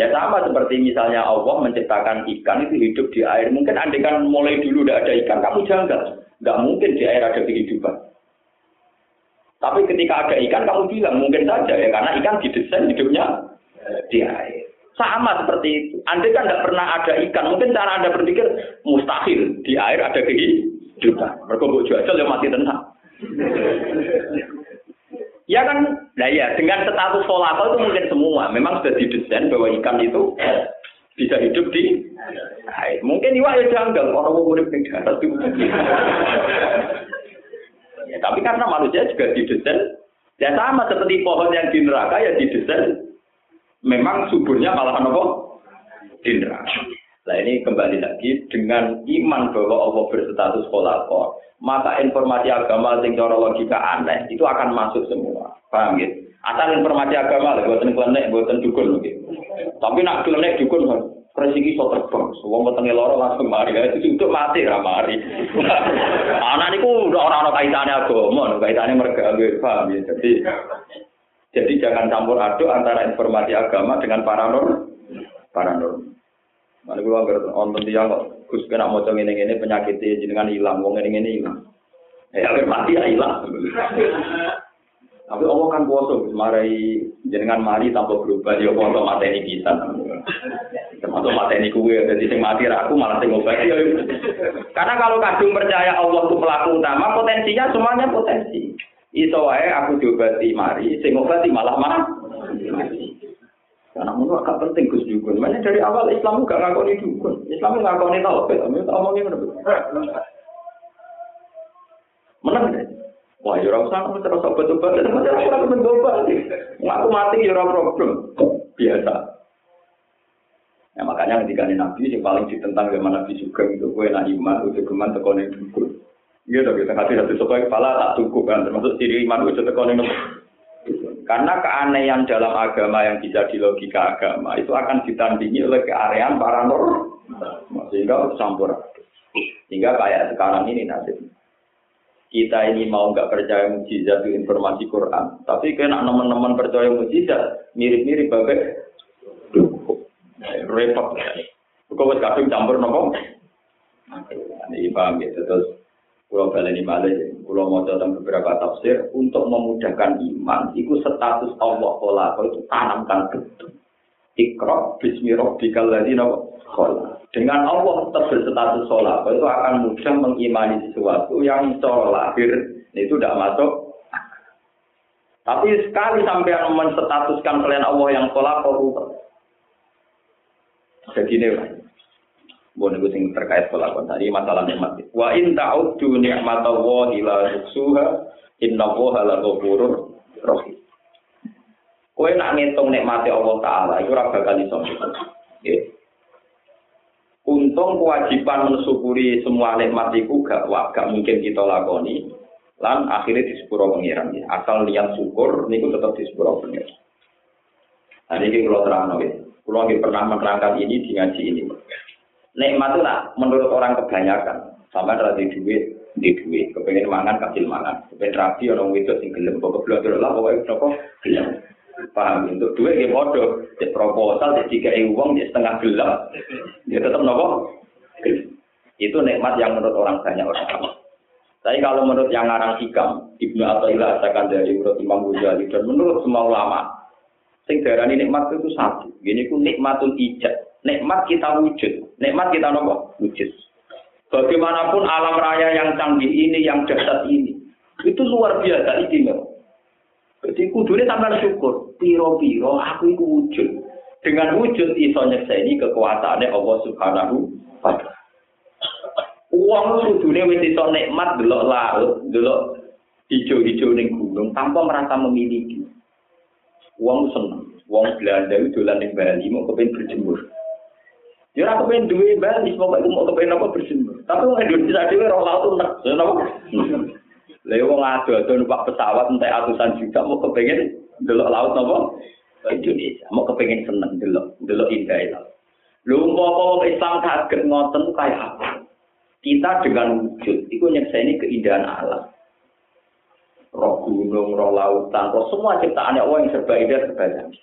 Ya sama seperti misalnya Allah menciptakan ikan itu hidup di air. Mungkin andai kan mulai dulu tidak ada ikan, kamu janggal. Nggak mungkin di air ada kehidupan. Tapi ketika ada ikan, kamu bilang mungkin saja ya, karena ikan didesain hidupnya di air. Sama seperti itu. Andai kan tidak pernah ada ikan, mungkin cara Anda berpikir mustahil di air ada kehidupan. Mereka jual yang mati tenang. Ya kan, nah ya dengan status volatil itu mungkin semua. Memang sudah didesain bahwa ikan itu bisa hidup di air. Mungkin iwak ya janggal, orang mau itu. ya, tapi karena manusia juga didesain, ya sama seperti pohon yang di neraka ya didesain. Memang suburnya malah apa? Di neraka. Nah ini kembali lagi dengan iman bahwa Allah berstatus kholakor, maka informasi agama sing cara logika aneh itu akan masuk semua. Paham gitu? Asal informasi agama lah, buatan klenek, buatan dukun gitu. Tapi nak klenek dukun kan, resiki so terbang. Wong wetenge loro langsung mari. Itu untuk mati ra mari. Anak niku udah orang-orang kaitannya agama, kaitannya mergawe, paham ya. Jadi jadi jangan campur aduk antara informasi agama dengan paranormal. Paranormal. Mana gue agar nonton dia kok, gus kena mau ini ini penyakitnya jenengan hilang, wong ini ini hilang. Eh, akhir mati ya hilang. Tapi Allah kan kuasa, marai jenengan mari tanpa berubah, kuasa mata ini bisa. Termasuk ini kue, jadi sing mati aku malah sing obat. Karena kalau kadung percaya Allah itu pelaku utama, potensinya semuanya potensi. Iso wae aku diobati mari, sing obati malah mah. Karena menurut agak penting Gus Dukun. Makanya dari awal Islam gak ngakoni dukun. Islam ngakoni tauhid. Tapi tak omongin mana Menang deh. Wah, ya orang sana terus obat-obat. Dan macam orang mencoba. Ngaku mati ya problem. Biasa. Ya makanya ketika Nabi yang paling ditentang sama Nabi juga itu gue nak iman, udah geman tekonin dukun. Gitu, kita kasih satu supaya kepala tak cukup kan, termasuk ciri iman udah tekonin karena keanehan dalam agama yang bisa di logika agama itu akan ditandingi oleh keanehan paranormal. Sehingga campur. Sehingga kayak sekarang ini nasib. Kita ini mau nggak percaya mujizat itu informasi Quran. Tapi kena teman-teman percaya mujizat, mirip-mirip bagai repot. Kau kadung campur nopo. Ini paham gitu terus Pulau Baleni Malih, Pulau mau dalam beberapa tafsir untuk memudahkan iman. Itu status Allah Kola itu tanamkan betul. Ikro bismi rabbikal ladzi Dengan Allah tetap berstatus sholat, itu akan mudah mengimani sesuatu yang secara lahir itu tidak masuk. Tapi sekali sampai menstatuskan selain Allah yang sholat, kok Jadi ini, Bon niku sing terkait pelakon tadi masalah nikmat. Wa in ta'uddu ni'matallahi la tuhsuha innallaha la ghafurur rahim. Kowe nak ngitung nikmate Allah taala iku ora bakal iso. Nggih. Untung kewajiban mensyukuri semua nikmat itu gak, gak mungkin kita lakoni. Lan akhirnya di sepuro pengiran. Ya. Asal niat syukur, niku tetap di sepuro pengiran. Nah ini kalau terang. Kalau pernah menerangkan ini di ngaji ini. Nikmat itu menurut orang kebanyakan. Sama ada di duit, di duit. Kepengen mangan, kasih mangan. Kepengen rapi, orang itu sing gelem. Pokoknya belajar lah, pokoknya nopo gelem. Paham? Untuk duit ya bodoh. Di proposal, di tiga uang, di setengah gelap. Ya tetap nopo. Itu nikmat yang menurut orang banyak orang. Tapi kalau menurut yang ngarang hikam, Ibnu Athaillah akan dari menurut Imam Ghazali dan menurut semua ulama, sing darani nikmat itu satu. Gini ku nikmatul ijab nikmat kita wujud, nikmat kita nopo wujud. Bagaimanapun alam raya yang canggih ini, yang dahsyat ini, itu luar biasa istimewa. Jadi kudunya sampai syukur, piro-piro aku itu wujud. Dengan wujud iso nyekseni kekuasaannya Allah Subhanahu wa taala. Uang kudune wis iso nikmat delok laut, delok hijau-hijau ning gunung tanpa merasa memiliki. Uang seneng. Uang Belanda itu dolan ning Bali mau kepen berjemur. Ya ora kepen duwe Bali, pokoke mau kepen apa berjemur. Tapi wong Indonesia dhewe ora laut entek. Ya napa? Lha wong ado-ado numpak pesawat entek atusan juta mau kepengen delok laut napa? Indonesia mau kepengen seneng delok delok indah itu. Lu mau Islam kaget ngoten kayak apa? Kita dengan wujud itu nyekseni keindahan alam. Roh gunung, roh lautan, roh semua ciptaan Allah yang serba indah serba canggih.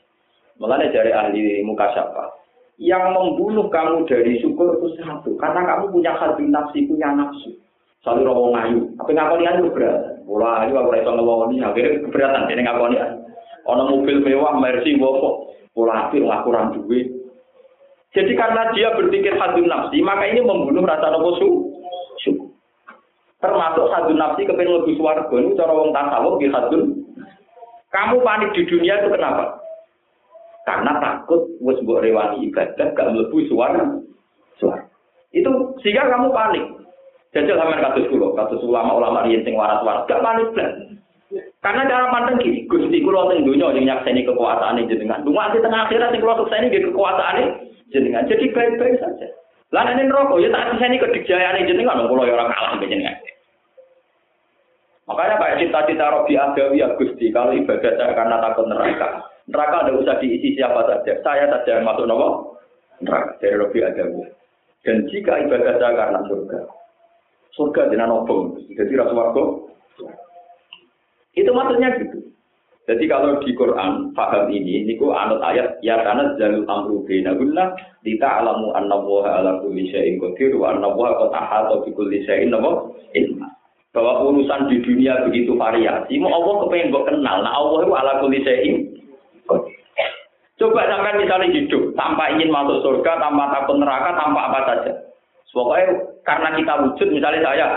Mengenai dari ahli muka siapa? Yang membunuh kamu dari syukur itu satu, karena kamu punya hati nafsi, punya nafsu. Selalu roh ngayu, tapi ngakoni ayu berat. Bola ayu aku rasa ngomong akhirnya keberatan ini ngakoni ayu. Ono mobil mewah, Mercy, Volvo, bola api ngaku duit. Jadi karena dia berpikir hati nafsi, maka ini membunuh rasa nafsu syukur. Termasuk hadun nafsi kepengen lebih suarga ini cara wong tasawuf di hadun. Kamu panik di dunia itu kenapa? Karena takut wis mbok rewani ibadah gak mlebu suara. Suara. Itu sehingga kamu panik. Jajal sampean kados kula, kados ulama-ulama riyen sing waras-waras gak panik blas. Karena cara pandang gini, Gusti kula teng donya sing nyakseni kekuasaane jenengan. Cuma di tengah akhirat sing kula sukseni nggih kekuasaane jenengan. Jadi baik-baik saja. Lah nek neraka ya tak siseni kedikjayane jenengan kula ya ora kalah jenengan. Makanya kayak cita-cita Robi Adawi ya Gusti, kalau ibadah saya karena takut neraka. Neraka tidak usah diisi siapa saja. Saya saja yang masuk nopo neraka dari Robi Adawi. Dan jika ibadah saya karena surga, surga dengan nopo, jadi rasuwargo. Itu maksudnya gitu. Jadi kalau di Quran paham ini, niku anut ayat ya karena jalul amru bainahunna kita alamu anna wa ala kulli syai'in qadir wa anna wa qad ahata bi kulli ilma. Bahwa urusan di dunia begitu variasi, mau Allah kepengen kok kenal. Nah Allah itu ala kulli syai'in Coba sampai misalnya hidup tanpa ingin masuk surga, tanpa takut neraka, tanpa apa saja. Pokoknya karena kita wujud, misalnya saya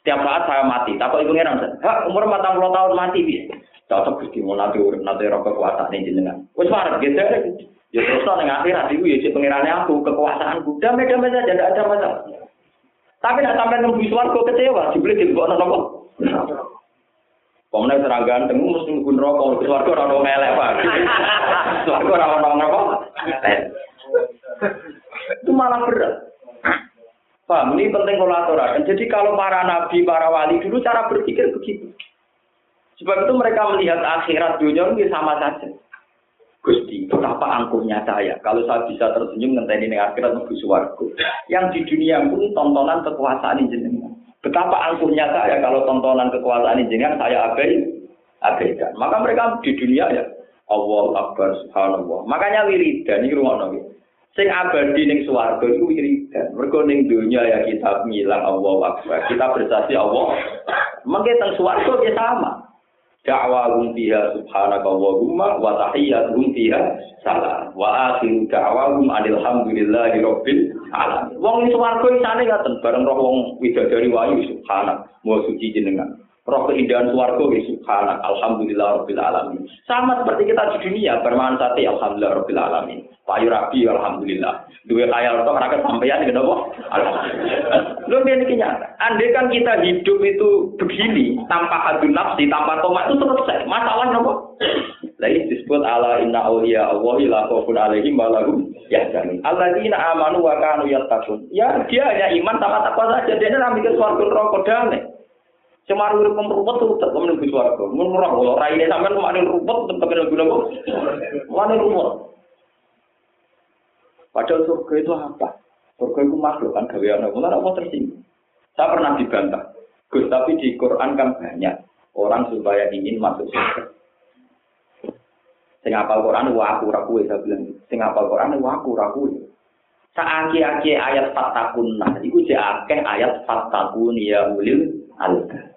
setiap saat saya mati, takut ibu ngeran, hak umur 40 tahun mati bisa cocok Gusti mau nanti urip nanti roh kekuasaan ini jenengan. Wes marah gitu ya terus nang akhirat iku ya pengirannya aku kekuasaanku. Damai-damai saja tidak ada masalah. Tapi nak sampai nunggu kok kecewa, dibeli di bawah nopo. Pemenang serang ganteng, mesti nunggu rokok, suarga orang ngelek pak. Suarga orang orang apa? Itu malah berat. Paham, ini penting kolaborasi. Jadi kalau para nabi, para wali dulu cara berpikir begitu. Sebab itu mereka melihat akhirat dunia ini sama saja. Gusti, betapa angkuhnya saya. Kalau saya bisa tersenyum ngenteni ini akhirat menuju suaraku. Yang di dunia pun tontonan kekuasaan jenengan. Betapa angkuhnya saya kalau tontonan kekuasaan jenengan saya abai, abaikan. Maka mereka di dunia ya Allah Akbar Subhanallah. Makanya wiridan ini rumah nabi. Sing abadi ning swarga iku wiridan. Mergo ning dunia ya kita ngilang Allah Akbar. Kita bersaksi Allah. Mengke teng swarga ya sama da'wahum fiha subhanaka Allahumma wa tahiyyatuhum fiha salam. Wa akhiru da'wahum alhamdulillahi rabbil alamin. Wong iki swarga isane ngaten bareng roh wong widadari wayu subhanak. Wa suci jenengan roh keindahan swarga ya subhanak alhamdulillah rabbil alamin. Sama seperti kita di dunia bermanfaati alhamdulillah rabbil alamin. Payu rapi alhamdulillah. Dua khayal tok ora sampeyan gitu apa? Alhamdulillah. Lho ini nyata. Andai kan kita hidup itu begini tanpa hadun nafsi, tanpa tomat itu selesai. Masalah nopo? Lain disebut ala inna awliya Allah la khaufun alaihim wa lahum yahzanun. Alladzina amanu wa kanu yattaqun. Ya dia hanya iman sama takwa saja. Dia ora mikir swarga neraka damai. Cuma urip rumput tuh tetap menuju swarga. Mun ora kalau raine sampean kemarin rumput tetap menuju napa? Mana rumput? Padahal surga itu apa? Surga itu makhluk kan gawean Allah. Mulai Allah tersinggung. Saya pernah dibantah. Gus, tapi di Quran kan banyak orang supaya ingin masuk surga. Sing apal Quran wa aku ra kuwe saya bilang. Sing apal Quran wa aku ra kuwe. Saaki-aki ayat fatakunna iku jek akeh ayat fatakun ya ulil albab.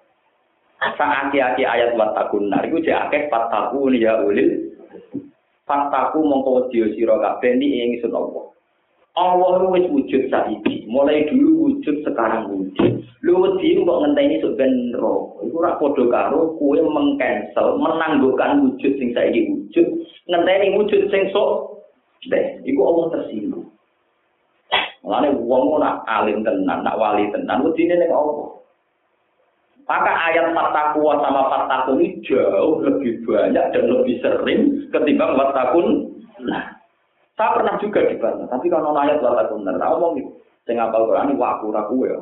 Saaki-aki ayat fatakunna iku jek akeh fatakun ya ulil Fataku mongko wedya sira kabeh ni ing ingsun Allah. Allah wis wujud saiki, mulai dulu wujud sekarang wujud. Lu wedi kok ngenteni sok ben. Iku ora padha karo kowe mengcancel, menangguhkan wujud sing saiki wujud, ngenteni wujud sing sok deh, iku Allah tersinggung. Mulane wong ora alim tenan, nak wali tenan, wedine ning Allah. Maka ayat fatakwa sama fatakun ini jauh lebih banyak dan lebih sering ketimbang fatakun. Nah, saya pernah juga dibantah, tapi kalau ayat fatakun nah, ngomong gitu. Saya ngapal Quran ini waku raku ya.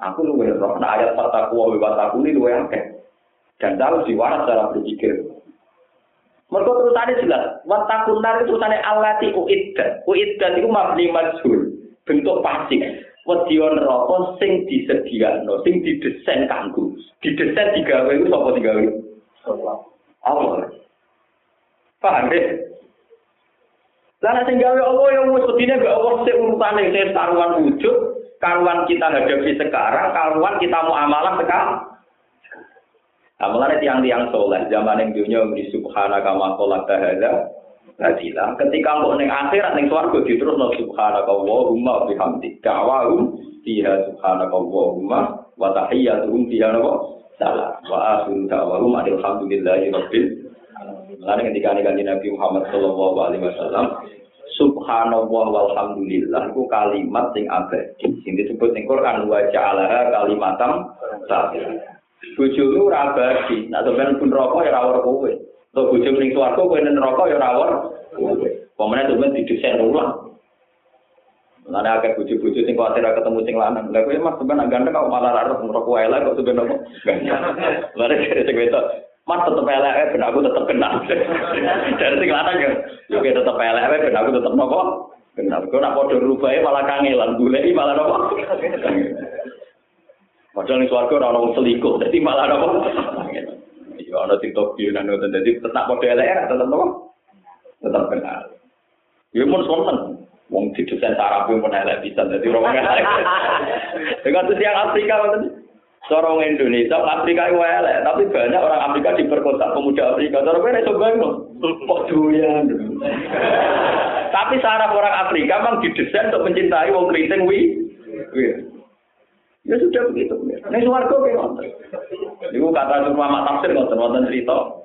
Aku lu roh, nah ayat fatakwa wa fatakun ini akeh. Dan harus diwaras cara berpikir. Mereka terusannya jelas, watakun nar itu terusannya alati uiddat. Uiddat itu mabni majhul, bentuk pasif wedi neraka sing disediakno, sing didesain kanggo. Didesain digawe iku sapa digawe? Allah. Paham deh? Lah sing gawe Allah yang wis wedine gak Allah sing urutane sing karuan wujud, karuan kita hadapi sekarang, karuan kita mau amalah sekarang. Nah, mulai tiang-tiang soleh, zaman yang dunia di subhanaka ma kholaqta Nadilah, ketika mau neng akhirat neng swarga terus no subhanaka Allahumma bihamdik da'wahum fiha subhanaka Allahumma wa tahiyyatuhum fiha napa salam wa akhiru da'wahum alhamdulillahi rabbil Lalu ketika ini Nabi Muhammad Sallallahu Alaihi Wasallam Subhanallah walhamdulillah itu kalimat sing abadi. Sing disebut ning Quran wa ja'alaha kalimatam sabit. Bojomu ora abadi, nek sampeyan pun rokok ya ora kowe. Untuk bojo ning swarga kowe ning neraka ya ora ora. Pemene sampeyan didesain ulang. Lan akeh bojo-bojo sing kuwatir ketemu sing lanang. Lah kowe mas sampeyan ganteng kok malah ora neraka wae lah kok sampeyan nopo. Lare sing wedok Mas tetep elek eh ben aku tetep kenal. Dari sing lanang ya, yo tetep elek eh ben aku tetep nopo? Kenal. Kok nak padha rubahe malah kangelan, goleki malah nopo? Padahal ning swarga ora ono selingkuh, dadi malah nopo? Ya ana TikTok yo nang ngoten dadi tetap model elek tetep nopo? Tetep kenal. Ya mun sonten. Wong didesain saraf pun elek bisa dadi orang elek. Dengan yang Afrika ngoten. Orang Indonesia, Afrika itu elek, tapi banyak orang Afrika diperkosa pemuda Afrika. Gue iso bayang kok doyan. Tapi saraf orang Afrika memang didesain untuk mencintai wong keriting wi. Ya sudah begitu. Ini suarga kayak. Iku kata ulama tafsir ngoten wonten cerita.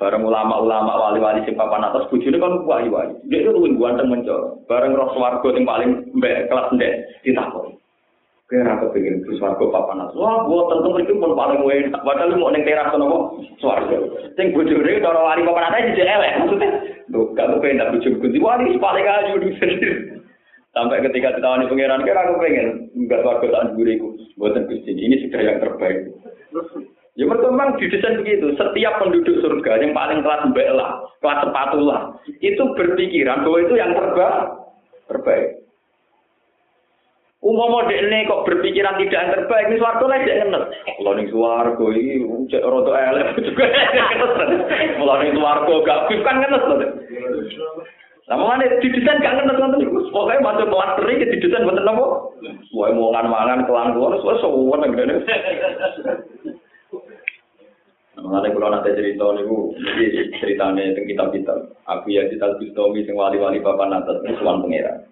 Bareng ulama-ulama wali-wali sing papan atas bojone kan wali-wali. Dia itu luwih ganteng mencor. Bareng roh swarga sing paling mbek kelas ndek ditakoni. Kira aku pengen ke swarga papan atas. Wah, gua tentu mriki pun paling enak. Padahal mau ning teras kono swarga. Sing bojone cara wali papan atas jadi elek. Maksudnya, lho, kamu pengen tak bojo kunci wali paling ayu di Sampai ketika ditawani pangeran, kira aku pengen enggak warga tak duriku. Buatan Gusti ini sudah yang terbaik. Ya berkembang didesain begitu. Setiap penduduk surga yang paling kelas mbak lah, kelas sepatu lah, itu berpikiran bahwa itu yang terbaik. Terbaik. Umum ini kok berpikiran tidak yang terbaik, ini suarga lah tidak ngenes. Kalau ini suarga ini cek roto elek juga Kalau ini suarga gak kan ngenes Sama mana didesain gak ngerti nonton itu. Pokoknya masuk kelas teri ke didesain buat apa? Wah mau ngan mangan kelang keluar, soalnya sewan yang gede. Mengenai kalau nanti cerita bu, ini ceritanya tentang kitab kitab. Aku ya kita Bustomi sing wali-wali bapak natas ini suan pangeran.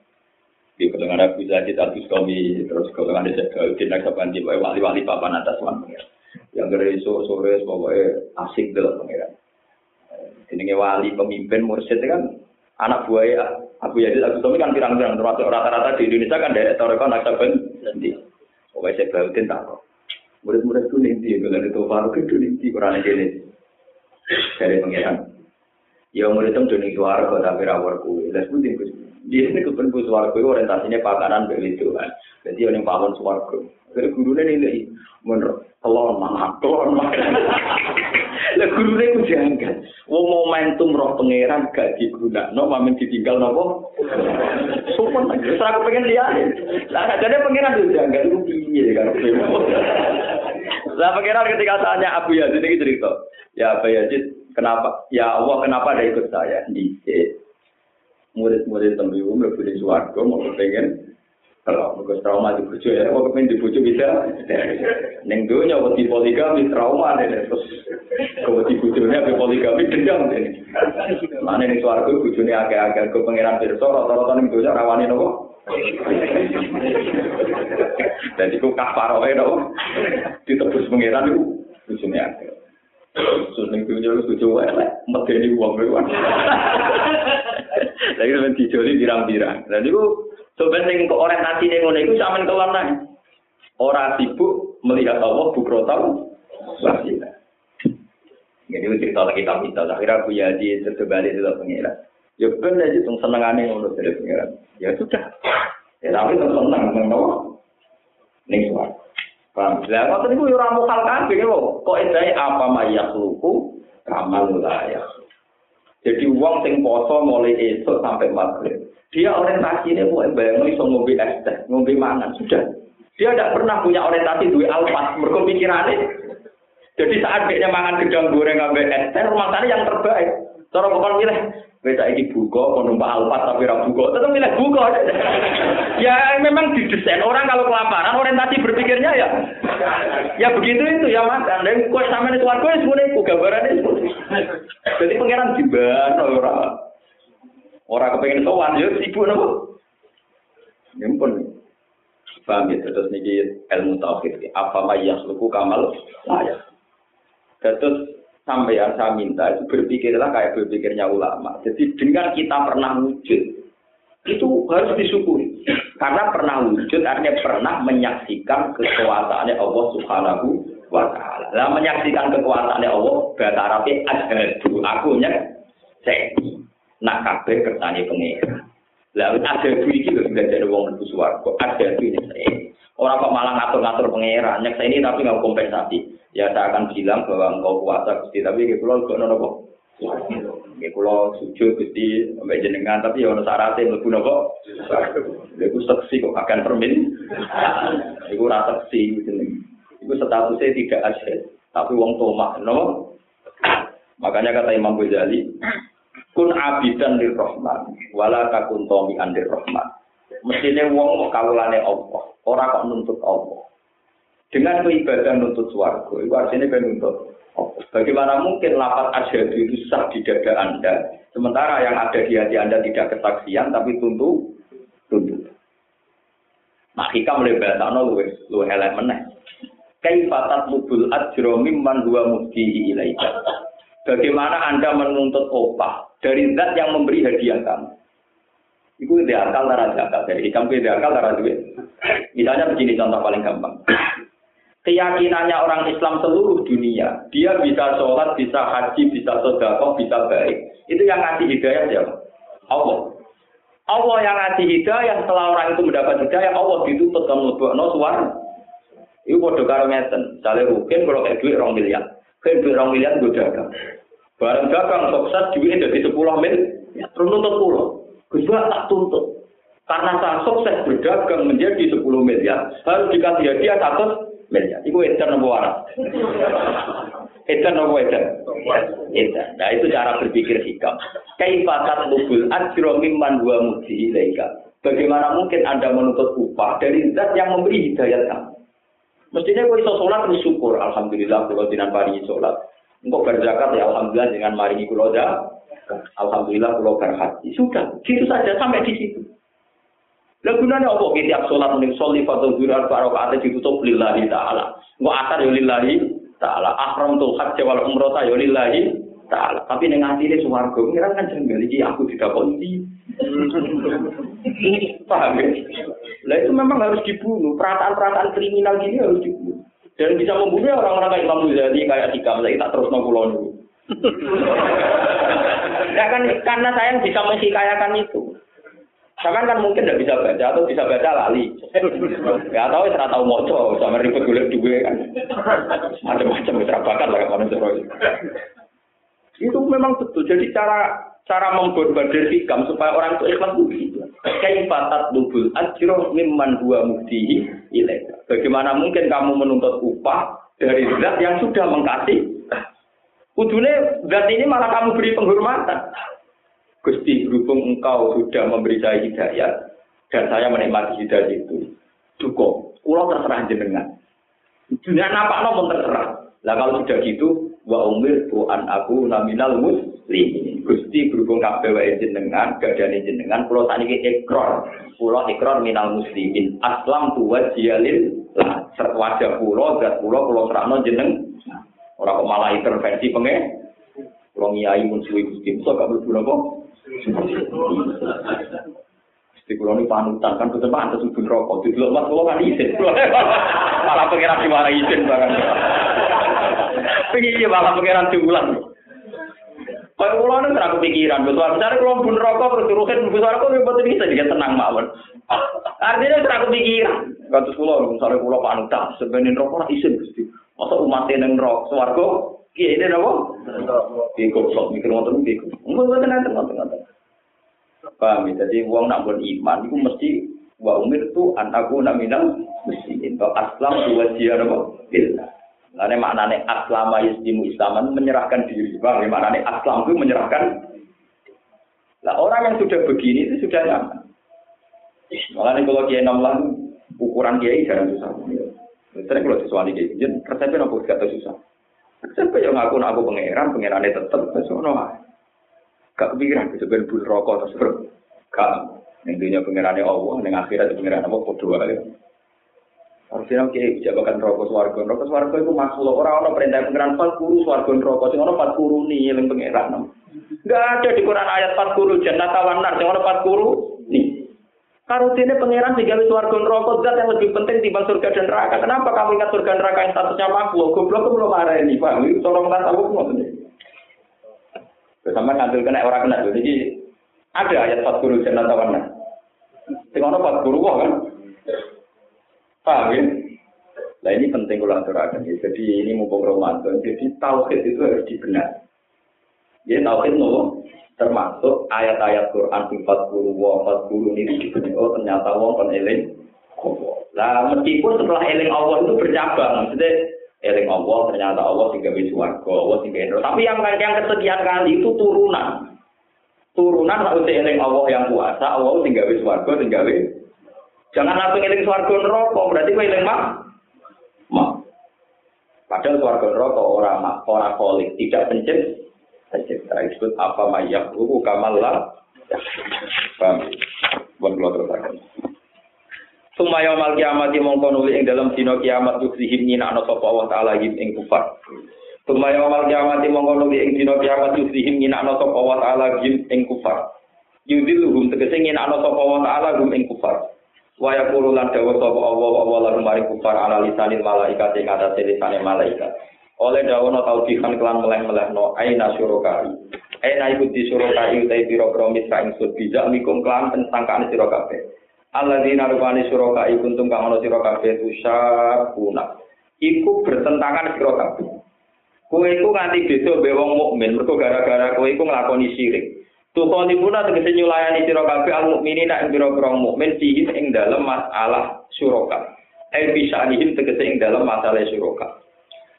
Di kedengar aku ya kita Bustomi terus kedengar ada saya di next di wali-wali bapak natas suan pangeran. Yang dari sore pokoknya asik dalam pangeran. Ini wali pemimpin mursyid kan anak buaya Abu Yazid Abu Tumi kan pirang-pirang termasuk rata-rata di Indonesia kan dari Toreko Naksaben nanti. Pokoknya saya bautin tak kok. Murid-murid itu nanti, kalau itu baru itu nanti kurang ini dari pangeran. Ya murid itu dunia suara kok tapi rawar kue. Lalu pun tinggal dia ini kepenku suara kue orientasinya pakanan begitu kan. Jadi orang pawon suara kue. Jadi gurunya ini menurut telon mana telon mana. Lah gurune ku janggal. Wong momentum roh pangeran gak digunakno mamen ditinggal nopo? Sopan aja. Terus aku pengen lihat. Lah jadi pangeran itu janggal itu piye kan. Lah pangeran ketika tanya Abu Yazid ini cerita. Ya Abu Yazid, kenapa? Ya Allah, kenapa ada ikut saya? Dicek. Murid-murid tembiwu mlebu di swarga mau pengen kalau mereka trauma di bujuk ya, kok kepengen di bujuk bisa. Neng dunia wedi poligami trauma nih, terus wedi bujuknya be poligami dendam nih. Mana nih suaraku bujuknya agak-agak ke pangeran pirsa, rata-rata neng dunia rawani nopo. Dan itu kafarohe nopo, ditebus pangeran itu bujuknya agak. Terus neng dunia itu bujuk elek, medeni uang bewan. Lagi sampai dijoli birang-birang. Dan itu Sebenarnya kok orientasi yang ngono itu sampean keluar nang. Orang sibuk melihat Allah bukrotal wasila. Jadi cerita lagi kita kita. Akhirnya aku ya di terbalik itu pengira. Ya benar aja tuh senengannya ngono dari pengira. Ya sudah. Ya tapi tuh seneng ngono. Ning suara. Paham? Lah ngoten niku ora mokal kabeh kok. Kok edae apa mayak luku kamal layak. Jadi uang sing poso mulai esok sampai maghrib. Dia orientasinya mau bayang iso ngombe es teh, ngombe mangan sudah. Dia tidak pernah punya orientasi dua mereka pikirannya. Jadi saat dia mangan gedang goreng ngambil es teh, rumah tangga yang terbaik. Cara bukan milih, beda ini buka, mau numpak alfas tapi rabu buka, tetap milih buka. ya memang didesain orang kalau kelaparan orientasi berpikirnya ya, ya begitu itu ya mas. Dan kue sama itu warga semuanya itu gambaran itu. Jadi pangeran diban orang. Orang kepengen sowan yo sibuk nopo. Nyempun. Paham ya, terus niki ilmu tauhid. Apa mayas luku kamal saya. Terus sampai yang saya minta itu berpikirlah kayak berpikirnya ulama. Jadi dengan kita pernah wujud, itu harus disyukuri. Karena pernah wujud artinya pernah menyaksikan kekuasaannya Allah Subhanahu wa taala. Lah menyaksikan kekuasaannya Allah bahasa Arabnya asyhadu akunya saya nak kabeh kersane pengira. Lah ada duit iki lho jadi wong mlebu swarga, ada duit ini. Orang kok malah ngatur-ngatur pengira, nyeksa ini tapi nggak kompensasi. Ya saya akan bilang bahwa engkau kuasa gusti, tapi gak nono kok. Kayak pulau sujud gusti, sampai jenengan, tapi ya ono syaratnya mlebu nopo. Iku seksi kok akan permin. Iku rasa seksi jeneng. Iku statusnya tidak asyik, tapi wong tomak, no. Makanya kata Imam Ghazali, kun abidan lir rahman wala takun tomi andir rahman mestine wong kawulane Allah ora kok nuntut Allah dengan beribadah nuntut swarga itu artinya kan nuntut Bagaimana mungkin lapat asyhadu itu sah di dada Anda, sementara yang ada di hati Anda tidak kesaksian, tapi tuntut, tuntut. Nah, hikam mulai bahasa no luwe, luwe elek meneh. Kaifatat lubul ajro mimman huwa ilaika. Bagaimana Anda menuntut opah dari zat yang memberi hadiah kamu. Itu ide akal darah zakat. Dari itu ide akal darah duit. Misalnya begini contoh paling gampang. Keyakinannya orang Islam seluruh dunia, dia bisa sholat, bisa haji, bisa sodakoh, bisa baik. Itu yang ngasih hidayah siapa? Allah. Allah yang ngasih hidayah, setelah orang itu mendapat hidayah, Allah ditutup dan no suara. Itu bodoh karo ngeten. Misalnya kalau kayak duit rong miliar. Kayak duit rong miliar gue dagang. Barang dagang sukses duitnya jadi sepuluh mil, ya, terus nuntut pulau. Gus tak tuntut. Karena saya sukses berdagang menjadi sepuluh miliar, harus dikasih hadiah satu miliar. Itu edan nopo waras. Edan nopo edan? Edan. Nah itu cara berpikir hikam. Kaifatat lubul ajro mimman dua mudi ilaika. Bagaimana mungkin Anda menuntut upah dari zat yang memberi hidayat kamu? Mestinya kau iso sholat bersyukur. Alhamdulillah kalau tidak pari sholat. Engkau berzakat ya Alhamdulillah dengan maringi kulo Alhamdulillah kulo berhaji. Sudah, gitu saja sampai di situ. Lah gunanya apa tiap sholat mending sholli fadl zuhur arba rakaat ditutup lillahi taala. Engko asar ya lillahi taala. Ahramtul hajj wal umrata ya lillahi taala. Tapi ning atine swarga pengiran kan jengkel iki aku didakoni. Paham ya? Lah itu memang harus dibunuh. Perasaan-perasaan kriminal gini harus dibunuh. Dan bisa membunuh orang-orang kayak Imam Ghazali, kayak Dikam, saya tak terus nongkulon dulu. ya kan karena saya bisa menghikayakan itu. Sama kan mungkin tidak bisa baca atau bisa baca lali. Ya tahu ya tahu moco sama ribet golek duwe kan. Macam-macam wis bakat lah kan Itu memang betul. Jadi cara cara memborbadir hikam supaya orang itu ikhlas itu begitu. Kaifatat dubul ajro mimman huwa muftihi ilaika. Bagaimana mungkin kamu menuntut upah dari zat yang sudah mengkasih? Kudune zat ini malah kamu beri penghormatan. Gusti berhubung engkau sudah memberi saya hidayah dan saya menikmati hidayah itu. Cukup, pulau terserah jenengan. Dunia nampak nomor terserah. Lah kalau sudah gitu, wa umir an aku naminal muslim. Gusti berhubung kabeh wae jenengan, gadane jenengan, pulau saniki ekor. Pulau ekor minal muslimin. Aslam tu wajialil lah. Wajah pulau, zat pulau, pulau serano jeneng. Orang kok malah intervensi pengen. Pulau ngiyai mun suwi Gusti, so gak mlebu napa? Di kulo ini panutan kan betul pantas ubun rokok. Di dulu mas kulo kan izin. malah pengiran di mana izin barang. Iya malah pengiran diulang. Kalau kulo ini terang pikiran, betul. Misalnya kulo bun rokok terus turusin bun rokok, ya betul bisa dia tenang mawon. Artinya terang pikiran. Katus kulo, misalnya kulo panutan, sebenarnya rokok lah izin gusti. Masa umatnya neng rokok, suarga, iya ini apa? Iya goblok, mikir ngotot mikir. Enggak, enggak, enggak, enggak, enggak. Paham ya? Jadi uang nak buat iman itu mesti wa umir tu antaku naminal muslimin. Kalau aslam dua dia apa? Billah. Lalu maknanya aslama yuslimu islaman menyerahkan diri. Bang, ya, maknanya aslam itu menyerahkan. Nah orang yang sudah begini itu sudah nyaman. Makanya kalau kiai enam ukuran kiai jarang susah. Sering kalau sesuatu kayak gitu, resepnya nopo gak susah. Resepnya yang ngaku aku pangeran, pangerannya tetap, sesuatu Gak kepikiran sebenarnya bul rokok terus. Gak. Intinya pengirannya Allah, yang akhirat apa bodoh aja. Harusnya oke, jabakan rokok swarga. Rokok swarga itu makhluk. Orang-orang perintah pengiran empat guru swarga rokok. Sing orang empat guru nih yang pengiran. Gak ada di Quran ayat empat guru jannah tawanar. Sing orang empat guru nih. Karutine pangeran tiga swarga rokok zat yang lebih penting timbang surga dan neraka. Kenapa kamu ingat surga neraka yang statusnya makhluk? Goblok belum marah ini, Pak. Tolong tak tahu semua. Sama ngambil kena orang kena. Jadi ada ayat empat guru jannah tawana. Sing ono empat guru kan. Paham ya? Nah ini penting kalau aturakan ya. Jadi ini mumpung Ramadan. Jadi tauhid itu harus dibenar. Ya tauhid nopo termasuk ayat-ayat Quran 40 wa 40 ini dibenar. Oh ternyata wong kon eling. Lah meskipun setelah eling Allah itu bercabang, maksudnya eling Allah ternyata Allah sehingga wis warga Allah sehingga tapi yang yang kesekian kali itu turunan turunan harus eling Allah yang kuasa Allah sehingga wis warga sehingga wis jangan langsung eling swarga neraka berarti kowe eling mak mak padahal swarga neraka orang mak orang kolik tidak pencet pencipta disebut apa mayak ruku kamallah paham buat keluar terus Sumaya mal kiamat mongko nuli ing dalam dina kiamat yuksihim nyinakno sapa Allah taala him ing kufar. Sumaya mal kiamat mongko nuli ing dina kiamat yuksihim nyinakno sapa Allah taala him ing kufar. Yudiluhum tegese nyinakno sapa Allah taala hum ing kufar. Wa yaqulu lan dawa sapa Allah Allah lan mari kufar ala lisanil malaikat ing atase lisane malaikat. Oleh dawono taubihan kelan meleh-melehno aina syurokai. Aina iku di syurokai utai pira-pira mitra ingsun bijak mikum kelan pensangkaan sira kabeh. alladzina rupani suraka ikuntum kang ana sira kabeh tusabuna iku bertentangan kabeh kowe iku nganti beda mbek wong mukmin mergo gara-gara kowe iku nglakoni syirik Tukoni puna tegese nyulayani sira kabeh al mukminina ing pira-pira mukmin sihim ing dalem masalah suraka. Eh bisa nihim tegese ing dalem masalah suraka.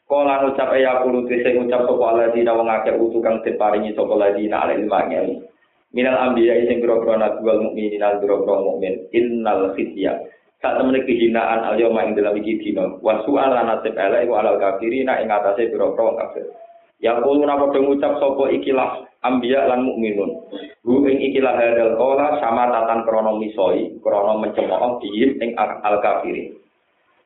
Kala ngucap ya kulo tegese ngucap sapa alladzina wong akeh utu kang diparingi sapa alladzina alil mangel minal ambiya sing pira-pira nabi wal mukminin al pira-pira mukmin innal khizya. Sak temene kehinaan al yauma ing dalam iki wa nasib ala iku alal kafirina ing atase pira-pira kafir ya kulo napa ngucap sapa ikilah ambiya lan mukminun hu ing ikilah hadal qala sama tatan krana misoi krana mencemooh di ing al kafirin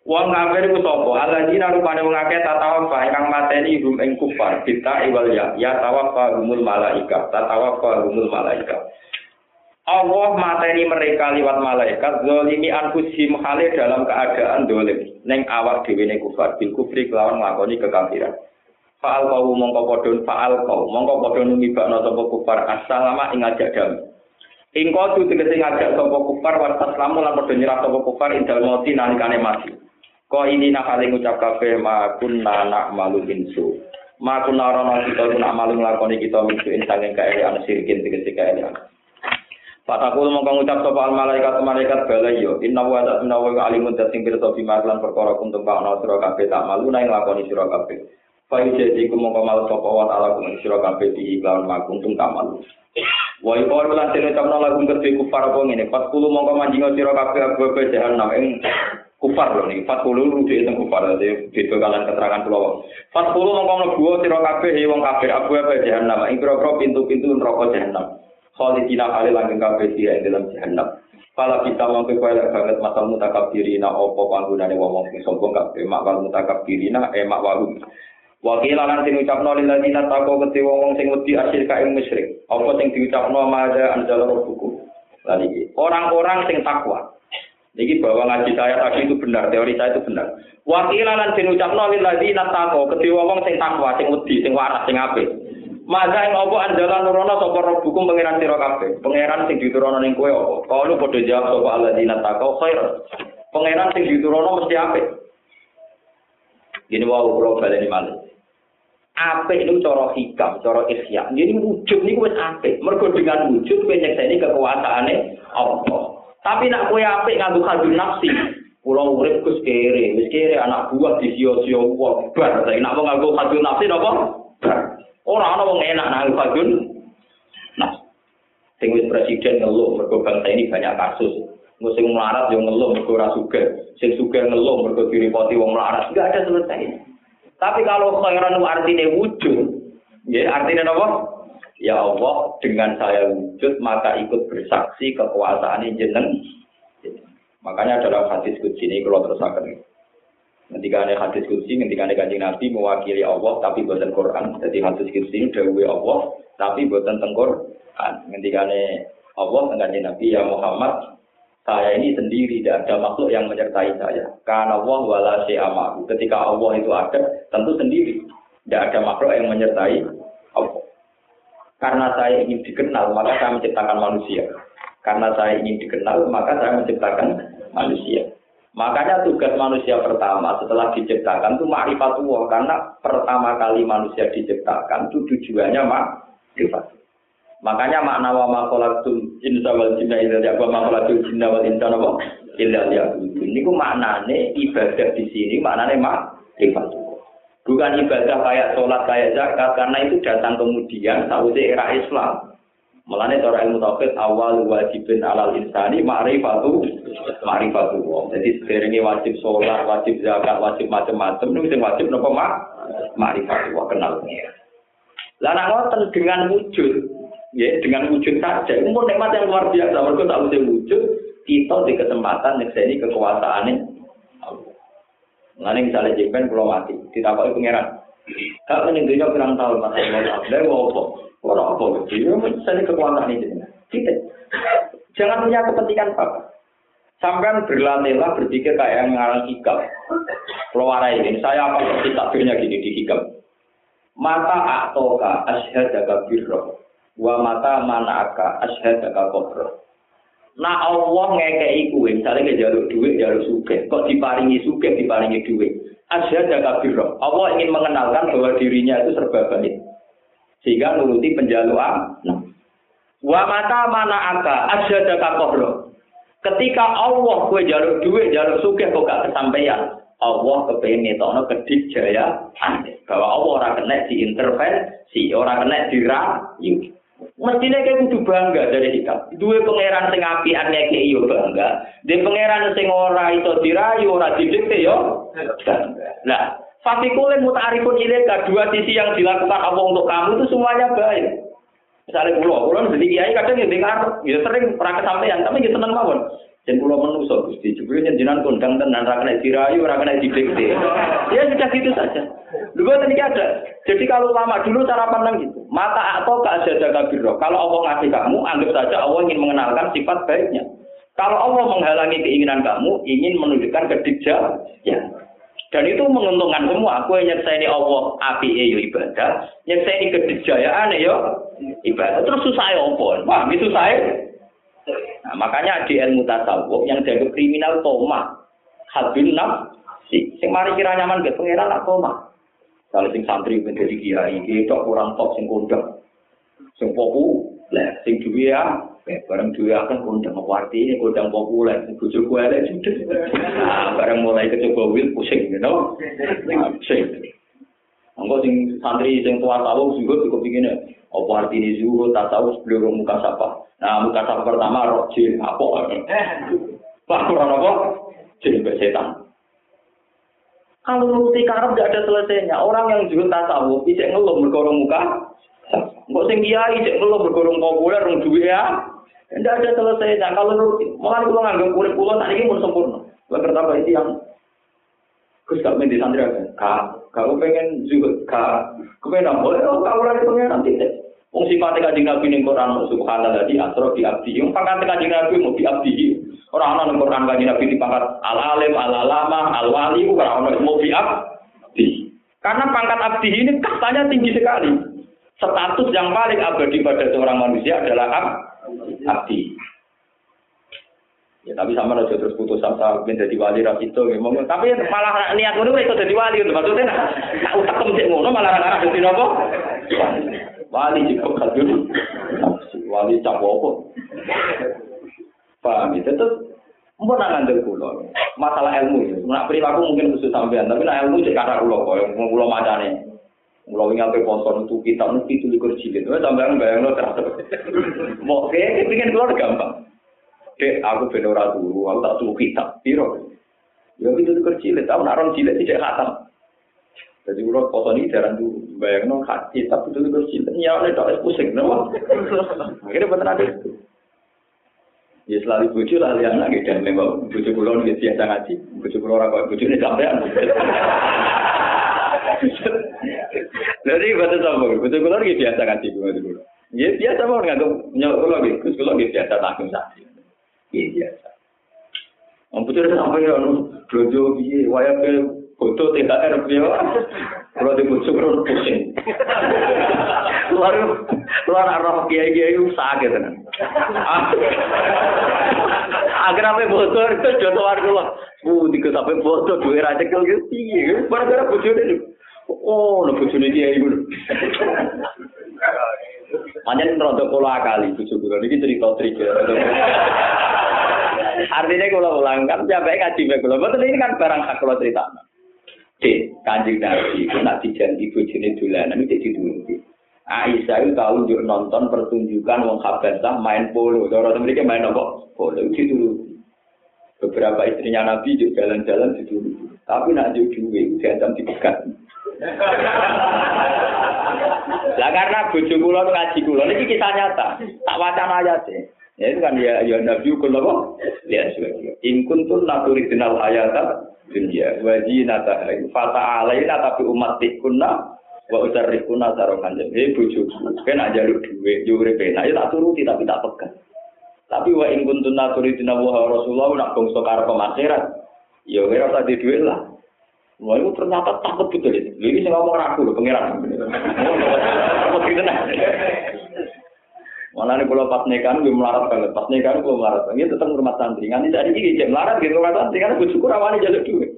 Wong kafir iku sapa? Alladzina rupane wong akeh tatawafa ingkang mateni hum ing kufar kita iwal ya ya tawafa humul malaika tatawafa humul malaika. Allah mateni mereka liwat malaikat zalimi anfusihim hale dalam keadaan dolim ning awak dhewe ne kufar bil kufri kelawan nglakoni kekafiran. Fa'al kau mongko padha fa'al kau mongko padha numibakno sapa kufar assalamu ing ajak damai. Ing kudu tegese ngajak sapa kufar wa taslamu lan padha nyerah sapa kufar indal mati nalikane mati. Ko ini nak kali ngucap kafe ma kunna nak malu insu. Ma kunna rono kita nak malu nglakoni kita minsu insang ing kaelian sirkin tegese kaelian. Fatakul mongko ngucap sapa al malaikat malaikat bala yo inna wa wa alimun sing pirsa bima lan perkara kuntum ka ana sira tak malu nang nglakoni sira kabeh. Fa jadi ku mongko malu sapa wa taala kum sira kabeh di iklan ma kuntum ka malu. Wa iqor lan tene tamna lagu kedhe kufar apa ngene. Fatkulu mongko manjinga sira kabeh abu jahanam ing kufar lho nih. Fatkulu rujuk itu kufar dadi beda kalian keterangan kula. Fatkulu mongko mlebu sira kabeh wong kafir abu apa jahanam ing pira-pira pintu-pintu neraka jahanam. Khalidina kali langgeng kabeh dia ing dalam jahanam. Pala kita mangke kowe lek banget masal mutakabirina opo panggonane wong sing sombong kabeh mak wal mutakabirina eh mak warum. Wakil lan sing ucapno lil ladina kete wong sing wedi asyir ka ing musyrik. Apa sing diucapno maja anjal rabbukum. Lan iki orang-orang sing takwa. Niki bahwa ngaji saya tadi itu benar, teori saya itu benar. Wakil lan sing ucapno lil ladina kete wong sing takwa, sing wedi, sing waras, sing apik. Maka ing apa andalan nurono sapa rabbukum pangeran sira kabeh. Pangeran sing diturono ning kowe apa? Kalu padha jawab sapa alladzina taqau khair. Pangeran sing diturono mesti apik. Ini wau kula baleni malih. Apik itu cara hikam, cara ihya. Jadi wujud niku wis apik. Mergo dengan wujud kowe nyekseni kekuasaane Allah. Tapi nak kowe apik nganggo kalbu nafsi, Kula urip Gus kere, wis kere anak buah di sio-sio wong bar. Tapi nak mau nganggo kalbu nafsi napa? Bar. Ora ana wong enak nang Fadun. Nah, sing presiden ngeluh mergo bangsa ini banyak kasus. Engko sing melarat yo ngeluh mergo ora sugih. Sing sugih ngeluh mergo diripoti wong melarat. Enggak ada selesai. Tapi kalau khairan artinya wujud, ya artinya apa? Ya Allah, dengan saya wujud maka ikut bersaksi kekuasaan jeneng. Makanya dalam hadis kudsi ini kalau terus akan Ketika ada hadis kursi, ketika ada kajian Nabi mewakili Allah, tapi buatan Quran. Jadi hadis kursi ini dahulu Allah, tapi buatan tengkor. Ketika ada Allah, kajian Nabi, ya Muhammad, saya ini sendiri, tidak ada makhluk yang menyertai saya. Karena Allah wala amahu. Ketika Allah itu ada, tentu sendiri. Tidak ada makhluk yang menyertai Allah. Karena saya ingin dikenal, maka saya menciptakan manusia. Karena saya ingin dikenal, maka saya menciptakan manusia. Makanya tugas manusia pertama setelah diciptakan itu ma'rifatullah karena pertama kali manusia diciptakan itu tujuannya ma'rifat. Makanya makna wa ma khalaqtul insa wal jinna illa liya'budun ma khalaqtul jinna wal insa illa liya'budun. Niku maknane ibadah di sini maknane ma'rifat. Bukan ibadah kayak sholat kayak zakat karena itu datang kemudian sausé era Islam. Mulane cara ilmu tauhid awal wajibin alal insani ma'rifatu ma'rifatu wong. Jadi sederenge wajib sholat, wajib zakat, wajib macam-macam niku sing wajib napa mak ma'rifatu wong kenal Lah nek dengan wujud, ya dengan wujud saja, itu pun nikmat yang luar biasa. Mereka tak usah wujud, kita di kesempatan nyekseni kekuasaannya. Mulane misalnya jemben pulau mati, ditakoki pangeran. Ini dunia pirang tahun mas Allah, dia mau apa? Orang apa gitu? Ya, saya kekuatan ini. Kita jangan punya kepentingan apa. Sampai berlatihlah berpikir kayak yang ngarang hikam. Keluar ini, saya apa takbirnya gini di hikam. Mata atoka ashadaka birro. Wa mata manaka ashadaka kodro. Nah Allah ngekei kue, misalnya ke jalur duit, jalur suge. Kok diparingi suge, diparingi duit. Ashadaka birro. Allah ingin mengenalkan bahwa dirinya itu serba baik sehingga nuruti penjaluan. Nah. Wa mata mana aka asyada kakohro. Ketika Allah kue jalur duit, jalur sugih kok gak kesampaian. Allah kepengen ngetokno kedik jaya bahwa Allah ora kena diintervensi, ora kena dirayu. Mestinya kayak kudu bangga dari hikam. Dua pangeran sing apian ngeke yo bangga. Di pangeran sing ora iso dirayu, ora didikte yo bangga. Nah, Fafikulin mutarifun ilaika dua sisi yang dilakukan Allah untuk kamu itu semuanya baik. Misalnya pulau, pulau jadi kiai kadang ya dengar, ya sering pernah kesampaian, tapi ya seneng mawon. Jen kula menungso Gusti, jebule jenengan kondang tenan kena dirayu, kena didikte. Ya sudah gitu saja. Dulu tadi ada. Jadi kalau lama dulu cara pandang gitu. Mata atau ada kabiro. Kalau Allah ngasih kamu, anggap saja Allah ingin mengenalkan sifat baiknya. Kalau Allah menghalangi keinginan kamu, ingin menunjukkan kedikja, ya. Dan itu menguntungkan semua. Aku yang ini Allah api yo ibadah, ini kedikjayaan yo ibadah. Terus susah ya apa? Wah, itu saya Nah, makanya di ilmu tasawuf yang dianggap kriminal toma. Hadbin si Sing mari kira nyaman gak pengiran nak toma. Kalau sing santri menjadi kiai, itu kurang top sing kondang. Sing populer, sing duwe ya, bareng duwe akan kondang warti ini kondang populer, sing bojo kuwi judes. Nah, bareng mulai kecoba wil pusing, you know. Pusing. Engko sing santri sing tua tahu juga cukup begini. Apa artinya zuhud, tak tahu sebelum muka sapa. Nah, muka sapa pertama roh jin, apa? Pak, kurang apa? Jin setan. Kalau nuruti karep tidak ada selesainya. Orang yang juga tasawuf, tidak ngeluh berkorong muka. Enggak sing kiai cek ngeluh berkorong populer, orang duit ya. Tidak ada selesainya. Kalau nuruti, malah kalau nganggap kulit pulau, tak pun sempurna. Lalu pertama itu yang Gus gak main santri apa? Kak, kamu pengen juga kak, kepengen apa? Oh, kau lagi pengen nanti deh. Wong sifatnya kajian Nabi ning Quran subhanallah di asro di abdi. Wong pangkat kajian Nabi mau di abdi. Orang ana ning Quran kajian Nabi di pangkat al alim, al alama, al wali ora ana di abdi. Karena pangkat abdi ini kastanya tinggi sekali. Status yang paling abadi pada seorang manusia adalah ab, abdi. Ya tapi sama aja terus putus asa menjadi wali ras itu memang. Tapi malah niat ngono itu jadi wali maksudnya nak utak cek ngono malah ora dadi napa? Wali juga kadung. Wali cap apa? Paham itu ya? terus Mbok nak ngandel kula. Masalah ilmu itu. Nak perilaku mungkin khusus sampean, tapi nak ilmu cek kata kula yang kula macane. Kula wingi ape poso itu kitab mesti tulis jilid. Wes sampean bayangno terus. Mau kayak pengen keluar gampang. Dek, aku ben turu, aku tak turu kitab. Piro? Ya itu kecil, tahu nak orang cilik tidak khatam. Jadi kalau foto ini jarang tuh bayang no hati, tapi itu kecil. Ya oleh tak pusing. Akhirnya betul ada. Ya selalu bucu lah lihat lagi dan memang bucu pulau ini biasa ngaji, bucu pulau orang kau bucu sampean. Jadi betul sama, bucu pulau ini biasa ngaji bucu pulau. Ya biasa mau nggak nyok pulau gitu, pulau biasa takut sakit. Iya biasa. Komputer sampai ya, blojo biye, waya ke foto THR biye, kalau di bojo kalau pusing. Luar luar arah kiai kiai sakit kan. Agar apa bocor itu jodoh warga lah. Bu, tiga sampai bocor dua raja kecil gitu. Iya, gara-gara bocor itu. Oh, bocor ini kiai gitu. Manjen rada kula akali bojo kula niki cerita trik. Artinya kalau ulang kan ngaji bae kula. Betul ini kan barang hak kula cerita. Di kanjeng Nabi itu nak dijanji bojone dolanan itu dituruti. Aisyah itu tahu juga nonton pertunjukan wong Habasah main polo. Orang mereka main apa? Polo itu dituruti. Beberapa istrinya Nabi juga jalan-jalan dituruti. Tapi nak juga duit diancam dipegat. Lah karena bojo kula ngaji kula niki kisah nyata. Tak wacana ayat Ya itu kan ya ya nabi kula kok. Ya sebagai in kuntum naturidinal hayata dunya wa zinata fata alaina tapi umat kunna wa usarrikuna tarokan jadi bojo kan aja lu duwe yo urip ya tak turuti tapi tak pegang. Tapi wa in kuntum naturidinal wa rasulullah nak bangsa karo akhirat. Ya usah di duit lah. Wah itu ternyata takut betul itu. Ini saya ngomong ragu loh pengiran. Gitu nah. Malah nih kalau pas nikahan gue melarat banget. Pas nikahan gue melarat banget. Tetap rumah santri. Nganti tadi ini jam melarat gitu rumah santri karena gue syukur awalnya jalur duit.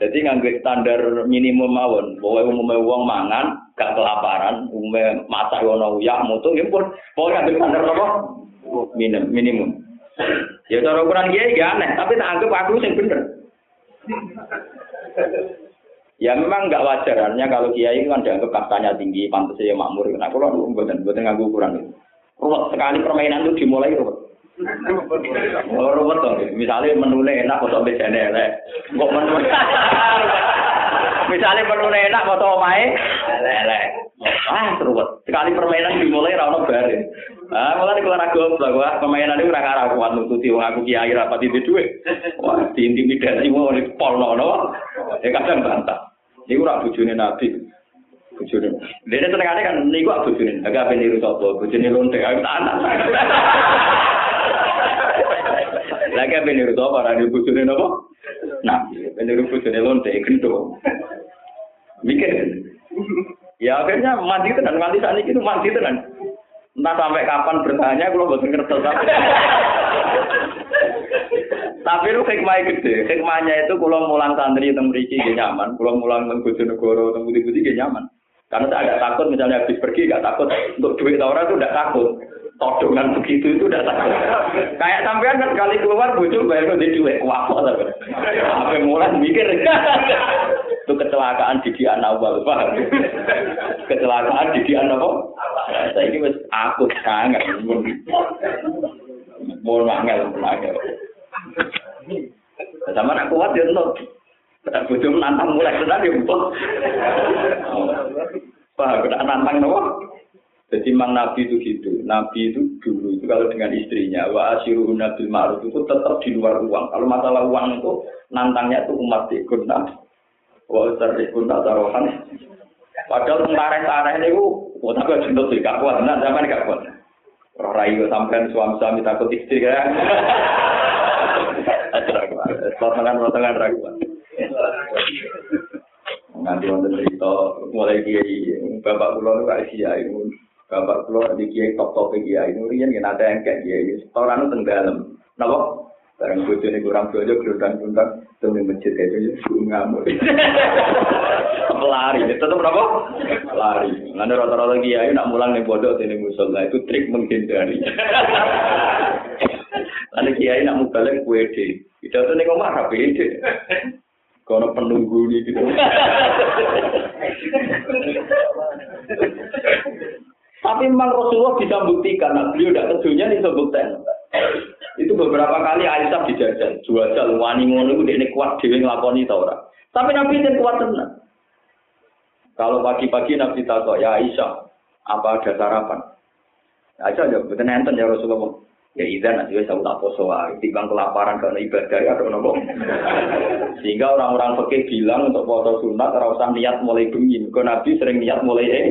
Jadi ngambil standar minimum mawon. Bahwa umumnya uang mangan, gak kelaparan, umumnya masak wono uyak mutung, ya pun. Pokoknya ngambil standar apa? Minimum. minimum. Ya cara ukuran dia ya aneh, tapi tak anggap aku yang bener. Ya memang nggak wajarannya kalau kiai kan dianggap kastanya tinggi, pantasnya makmur. Nah, kalau lu buatan buatan nganggu ukuran itu. Ruwet sekali permainan itu dimulai ruwet. Oh, ruwet dong. Misalnya menulis enak atau bejane elek. Kok menulis Misalnya perlu enak foto omahe, elek. Ah, seruat. Sekali permainan dimulai ra ono bare. Ah, mulai keluar aku bahwa permainan itu ora karo aku nututi wong aku kiai ra pati duwe. Wah, diintimidasi mau di polno no. Ya kadang bantah. Iku ora bojone Nabi. Bojone. Dene senengane kan niku bojone. Agak ben niru sapa? Bojone lonte. Aku tak anak. Lagi ben niru sapa? Ora niru bojone napa? Nabi. Ben niru bojone lonte gendo. Mikir. Ya akhirnya mandi tenan, mandi saat ini itu mandi tenan. Entah sampai kapan bertanya, kalau bosan ngerti tapi. tapi itu hikmah gede. Hikmahnya itu kalau mulang santri teng mriki gak nyaman, kalau mulang teng Bojonegoro teng Putih-Putih gak nyaman. Karena saya agak takut misalnya habis pergi gak takut untuk duit orang itu udah takut. Todongan begitu itu udah takut. Kayak sampean kan kali keluar bojo bayar di duit kuapo tapi. Mulai mikir. itu kecelakaan di awal paham kecelakaan di dian apa saya ini aku sangat mau nangel nangel sama nak kuat ya no tak nantang mulai tenan ya paham kena nantang nopo jadi memang Nabi itu gitu. Nabi itu dulu itu kalau dengan istrinya, wa asyiru nabil ma'ruf itu tetap di luar uang. Kalau masalah uang itu nantangnya itu umat ikut Nabi. Wa sarrifun tasarohan. Padahal tareh-tareh ini oh tapi jendut sih, gak kuat, nah zaman gak kuat. Roh rayu sampean suami-suami takut istri kan. Potongan potongan Nanti wonten cerita mulai kiai bapak kula nu gak kiai bapak kula di kiai top top kiai nu riyen yen ada yang kayak kiai setoran teng dalem. Napa? Barang bojone kurang bojo glundang-glundang teng masjid gitu ngamuk. Lari, tetap berapa? Lari. Nanti rata-rata kiai nak mulang nih bodoh ning musola itu trik menghindari. Nanti kiai nak mubalek kue de. Tidak tuh ngomong apa ide. Kono penunggu nih gitu. Tapi memang Rasulullah bisa buktikan, nah, beliau tidak kejunya nih sebutkan. Itu beberapa kali Aisyah dijajal, jual wani ngono itu ini kuat dewi ngelakoni tau ora. Tapi Nabi itu kuat tenang. Kalau pagi-pagi Nabi tahu ya Aisyah, apa ada sarapan? Aisyah jawab, betul nenten ya Rasulullah. Ya izan nanti saya tak poso timbang kelaparan karena ibadah ya nopo. Sehingga orang-orang fakir bilang untuk foto sunat ora usah niat mulai bengi. Kau Nabi sering niat mulai eh.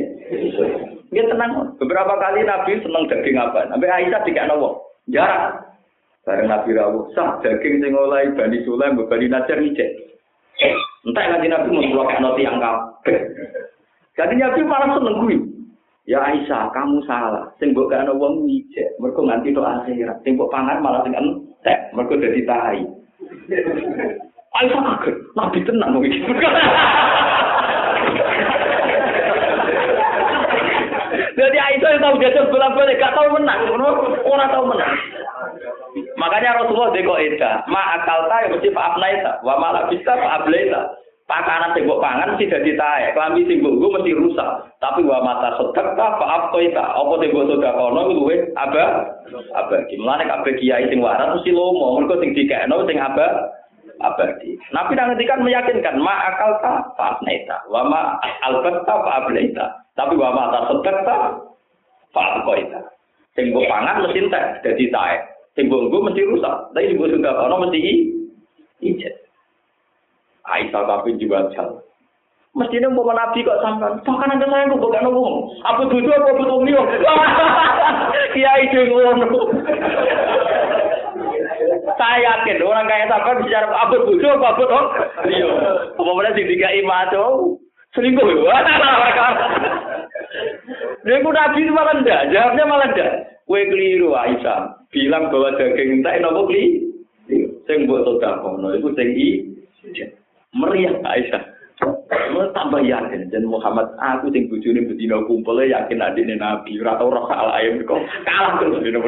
Dia tenang. Beberapa kali Nabi seneng daging apa? Nabi Aisyah tidak nopo. Jarak. Bareng Nabi rawuh, sah daging sing oleh Bani Sulaim, Bani Najar ngicek. Entah nanti Nabi mau noti yang kabeh. Jadi Nabi malah seneng gue. Ya Aisyah, kamu salah. Sing mbok gak ana wong ngicek, mergo nganti tok akhirat. Sing mbok pangan malah sing entek, mergo dadi tahi. Aisyah kaget, Nabi tenang kok iki. Jadi Aisyah tahu jajal bolak-balik, gak tahu menang, ora tahu menang. Makanya Rasulullah deko eda, ma akal ta mesti pak abnaita, wa malah bisa pak. Pakanan sing pangan mesti dadi tae, klambi sing mbok mesti rusak. Tapi wa mata sedek ta pak abtoita, apa sing mbok sedakono iku luwe aba abadi. Mulane kabeh kiai sing waras mesti lomo, mergo sing dikekno sing aba abadi. Nabi nang ngendikan meyakinkan ma akal ta pak abnaita, wa ma albat ta pak ablaita. Tapi wa mata sedek ta pak abtoita. Sing mbok pangan mesti entek dadi tae. Sing mbok mesti rusak. Tapi mbok sedakono mesti ijet. Aisyah tapi juga jal. Mestinya mau nabi kok sampai, bahkan ada saya kok bukan ngomong. Apa dulu apa betul nih? Kiai itu ngomong. Saya yakin orang kaya sampai bicara apa dulu apa betul? Iya. Apa boleh sih tiga imato? Selingkuh ya? Dia pun nabi itu malah enggak, jawabnya malah enggak. Kue keliru Aisyah, bilang bahwa daging entek nopo keliru. Sing buat sodakono, itu sing i. meriah Aisyah. Mau tambah yakin dan Muhammad aku sing bojone bedina kumpul yakin adine Nabi ora tau roh salah ayam kok kalah terus dino.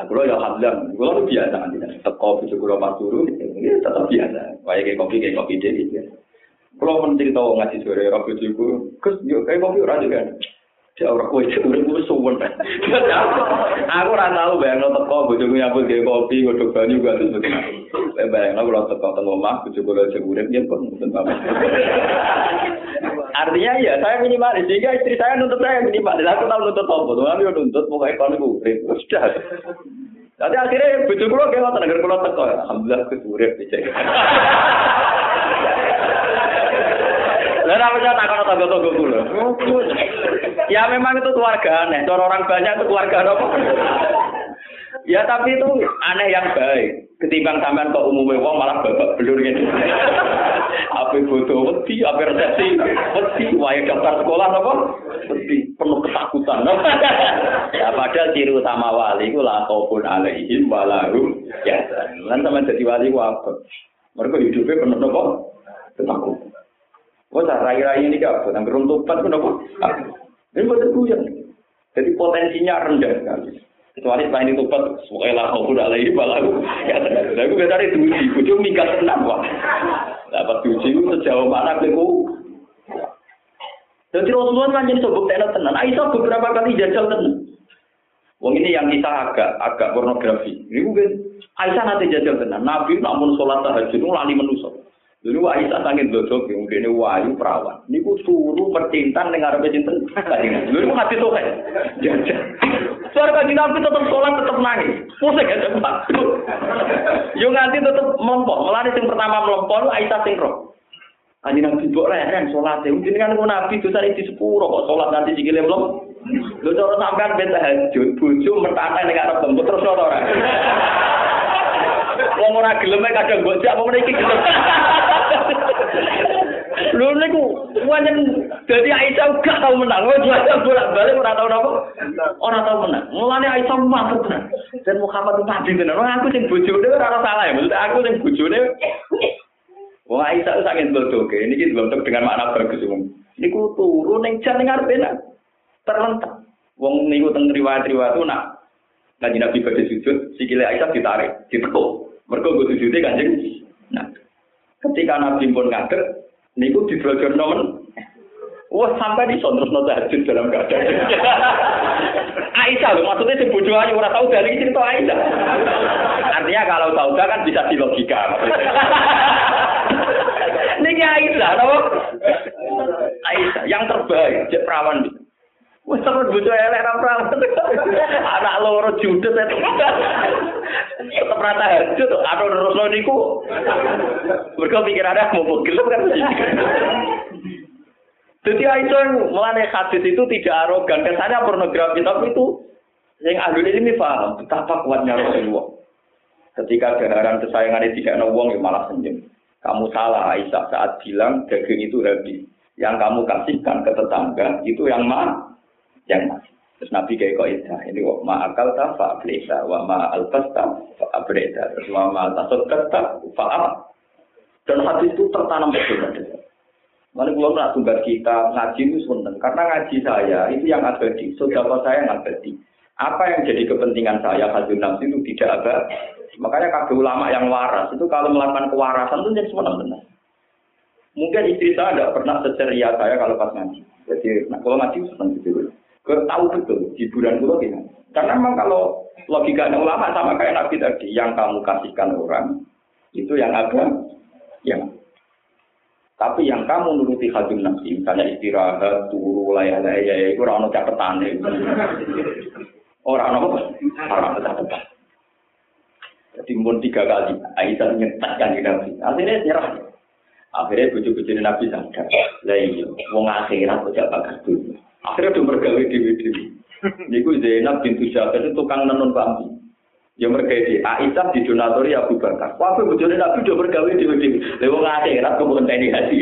Aku lo ya hadam, gue lo biasa kan tidak teko bisa gue pas turu, ya tetap biasa. Kayak kayak kopi kayak kopi deh gitu. Kalau mencerita ngaji sore roh itu gue, kes yuk kayak kopi orang juga. Ora kowe urip wis. Aku ora tau bayangno teko bojoku nyambut gawe kopi, godhog banyu gak terus betul. Bayangno kalau teko teng omah bojoku lagi urip ya pun mboten apa. Artinya ya saya minimalis sehingga istri saya nuntut saya minimalis. Aku tahu nuntut apa, tuh aku nuntut pokoknya kalau aku urip sudah. Jadi akhirnya bojo kula kayak ngoten agar teko. Alhamdulillah aku urip bisa. Lah apa tak takon tangga-tangga kula. Ya memang itu keluarga aneh. Cara orang banyak itu keluarga apa? Ya tapi itu aneh yang baik. Ketimbang sampean kok umumnya wong malah babak belur gitu. apa foto wedi, apa resepsi wedi, wae daftar sekolah apa? Wedi, penuh ketakutan. ya padahal ciri utama wali itu lah khaufun alaihim walahum ya. Lan sama jadi wali ku apa? Mereka hidupnya penuh apa? Ketakutan. Wah, rai-rai ini apa? Yang keruntupan pun apa? Ini buat buyang. Jadi potensinya rendah sekali. Kecuali selain itu semuanya kau udah lagi balaku. Ya, saya gue cari duji, gue minggat tenang wah. Dapat itu sejauh mana aku. Jadi Rasulullah kan jadi sobek tenan tenan. Aisyah beberapa kali jajal tenan. Wong ini yang kisah agak agak pornografi. Ini mungkin Aisyah nanti jajal tenan. Nabi namun sholat tahajud itu lali menusuk. Dulu Aisyah sangat dodok, mungkin wahyu perawan. Ini ku suruh percintaan dengan Arab cinta. Dulu ku hati tuh kan, jajah. Suara kaji nabi tetap sholat tetap nangis. Pusing ya cepat. Yo nganti tetap melompok. Melani yang pertama melompok, Aisyah sing roh. Kaji nabi buat leren sholat. Mungkin kan ku nabi itu tadi di sepuluh kok sholat nanti sikile belum. Lu cara sampean beta hajud, bojo mertane ning arep bembut terus ora. Wong ora gelem kadang gojak apa iki gelem. Lho niku wanyen dadi Aisyah gak tau menang. Wong juara bolak-balik ora tau napa? Ora tau menang. Mulane Aisyah mantep tenan. Dan Muhammad itu tadi tenan. Wong aku sing bojone ora salah ya. Maksud aku sing bojone Wong Aisyah itu sangat bodoh. Ini dengan makna bagus. Niku turun ning jan ning arepe terlentak. Wong niku teng riwayat-riwayat nak Kanjeng Nabi pada sujud, sikile Aisyah ditarik, ditekuk. Mereka gue sujudnya kanjeng. Nah, ketika Nabi pun ngadeg, niku di belajar nomen. Wah sampai di terus nota tahajud dalam keadaan. Aisyah loh, maksudnya si bodoh aja orang tahu dari cerita Aisyah. Artinya kalau tahu kan bisa di logika. Ini Aisyah, tahu? Aisyah yang terbaik, cek perawan. Wes terus bojo elek ra. Anak loro judet itu. Tetep ra tahajud, anu terusno niku. Mergo ada mau gelem kan. Jadi Aisyah melane hadis itu tidak arogan, kesannya pornografi, tapi itu yang ahli ini paham betapa kuatnya Rasulullah. Ketika keharan kesayangan tidak nawang ya malah senyum. Kamu salah Aisyah saat bilang daging itu habis. Yang kamu kasihkan ke tetangga itu yang mana? Yang masih. Terus Nabi kayak kok itu, ini kok ma akal ta fa ablesa, wa ma alfas ta fa terus wa ma tasod ta fa. Dan hati itu tertanam betul. Mana kalau nak tugas kita ngaji itu sebentar, karena ngaji saya itu yang abadi, saudara saya yang abadi. Apa yang jadi kepentingan saya hadun nafsi itu tidak ada. Makanya kabeh ulama yang waras itu kalau melakukan kewarasan itu jadi sebenarnya. Mungkin istri saya tidak pernah seceria saya kalau pas ngaji. Jadi nah, kalau ngaji itu. Gue tahu betul hiburan gue gimana. Karena memang kalau logikanya ulama sama kayak Nabi tadi, yang kamu kasihkan orang itu yang ada, yang tapi yang kamu nuruti hadun nafsi, misalnya istirahat, turu, layak, ya, itu orang catatan Orang apa? Jadi pun tiga kali, Aisyah nyetakkan di Nabi. Akhirnya nyerah. Akhirnya bujuk-bujuk Nabi sadar. Lah iya, wong akhirat kok dulu. Akhirnya udah mergawe dewi-dewi. Niku Zainab bintu Jabir itu tukang nenun bambu. Ya mereka di Aisyah di donatori Abu Bakar. Wah, aku bujurnya Nabi udah bergawe dewi-dewi. Lewat akhirat kemudian tni haji.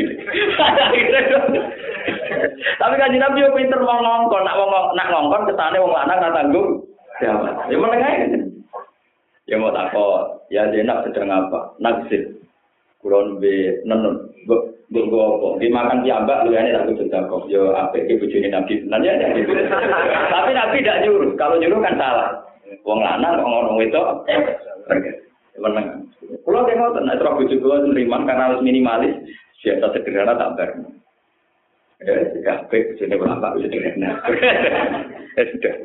Tapi kan Nabi yo pinter mau ngongkon, nak wong nak ngongkon kesane wong lanang nak tanggung jawab. Ya menengah Ya mau takut, ya Zainab sedang apa? Naksir. Kulon be nenun. Mbok apa? Dimakan piambak lu ini aku kok. Yo apik ki bojone Nabi. Nanya ya gitu. Tapi Nabi tidak nyuruh. Kalau nyuruh kan salah. Wong lanang kok ngono wedok. Meneng. Kulo teh ngoten nek terus bojo kula nriman karena harus minimalis biasa sederhana tak bar. Ya sudah, baik, sudah berapa, sudah enak. Ya sudah.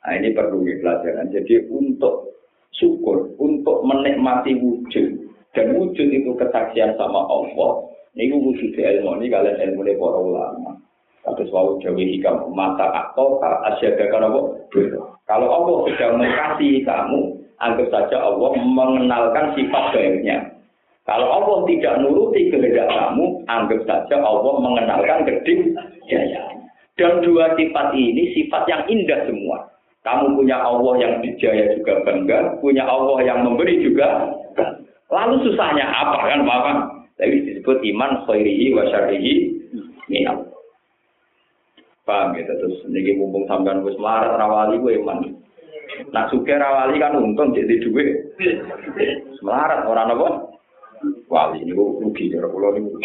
Nah ini perlu pelajaran. Jadi untuk syukur, untuk menikmati wujud, dan wujud itu kesaksian sama Allah, ini wujud ilmu ini kalian ilmu ini para ulama. Tapi selalu jauh hikam mata atau asyada apa? Kalau Allah sudah mengasihi kamu, anggap saja Allah mengenalkan sifat baiknya. Kalau Allah tidak nuruti kehendak kamu, anggap saja Allah mengenalkan gede jaya. Dan dua sifat ini sifat yang indah semua. Kamu punya Allah yang dijaya juga bangga, punya Allah yang memberi juga. Lalu susahnya apa kan Bapak? Tapi disebut iman khairihi wa syarihi minal. Paham ya? Terus ini mumpung sampean wis marat rawali gue iman. Nak suke rawali kan untung jadi duit. Melarat orang apa? wali ini rugi cara kula niku.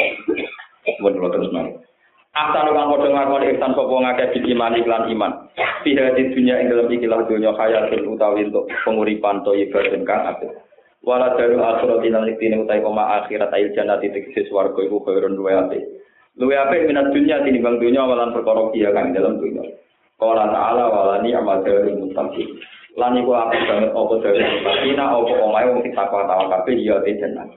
Mun kula terus nang. Asal kang padha ngakoni ihsan sapa ngakeh bil iman iklan iman. Fiha di dunia ing dalam ikilah dunya hayatun utawi untuk penguripan to ibadah kang apik. Wala dalu akhirat lan iktine utawi koma akhirat ail jannati tegese swarga iku khairun luwe apik. Luwe apik minat dunya tinimbang dunya walan perkara kiya kang dalam dunya. Qala ta'ala walani amal dari mutaqin. Lan iku apik banget apa dari mutaqin apa omahe wong sing takwa tawa kabeh ya jannah.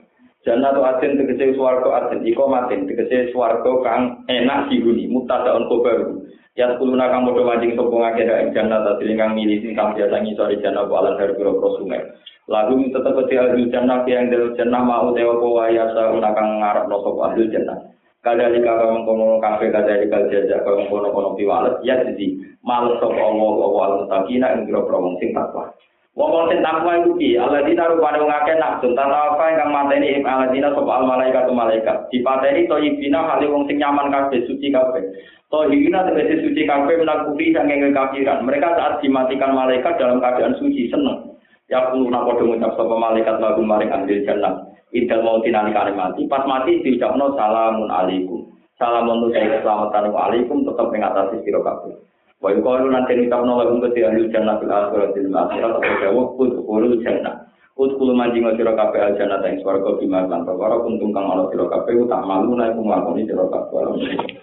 Jannah tu aden tegese swarga aden iko matin tegese swarga kang enak dihuni mutadaun kobar. Ya kuluna kang padha manjing sapa ngake ing jannah ta kang milih sing kang biasa ngisor jannah wa ala dari pira sungai. Lagu tetep te ahli jannah yang del jannah mau dewa apa waya sa kang ngarep no sapa ahli jannah. Kadali kaka mengkono kafe kadali kal jaja kau mengkono kono piwalet ya jadi males sapa Allah wa al mutakina ing sing takwa. Wong sing takwa iku piye? Alladzina rupane wong akeh nafsun tanpa apa ingkang mateni ing alladzina sapa al malaikat malaikat. Dipateni to ibina hale wong sing nyaman kabeh suci kabeh. To hina tegese suci kabeh menakuri saking kekafiran. Mereka saat dimatikan malaikat dalam keadaan suci seneng. Ya kulo nak padha ngucap sapa malaikat lagu maring ahli jannah. Idal mau tinani mati, pas mati diucapno salamun alaikum. Salamun utai keselamatan alaikum tetap ing atas sira kabeh. Wa yuqalu nanti nitabna lahum ke ahli jannah fil akhirati lil akhirat atau jawab udkhulul jannah. Udkhulu manjing sira kabeh al jannah ing swarga bima lan perkara kuntung kang ana sira kabeh utak malu nek nglakoni sira kabeh.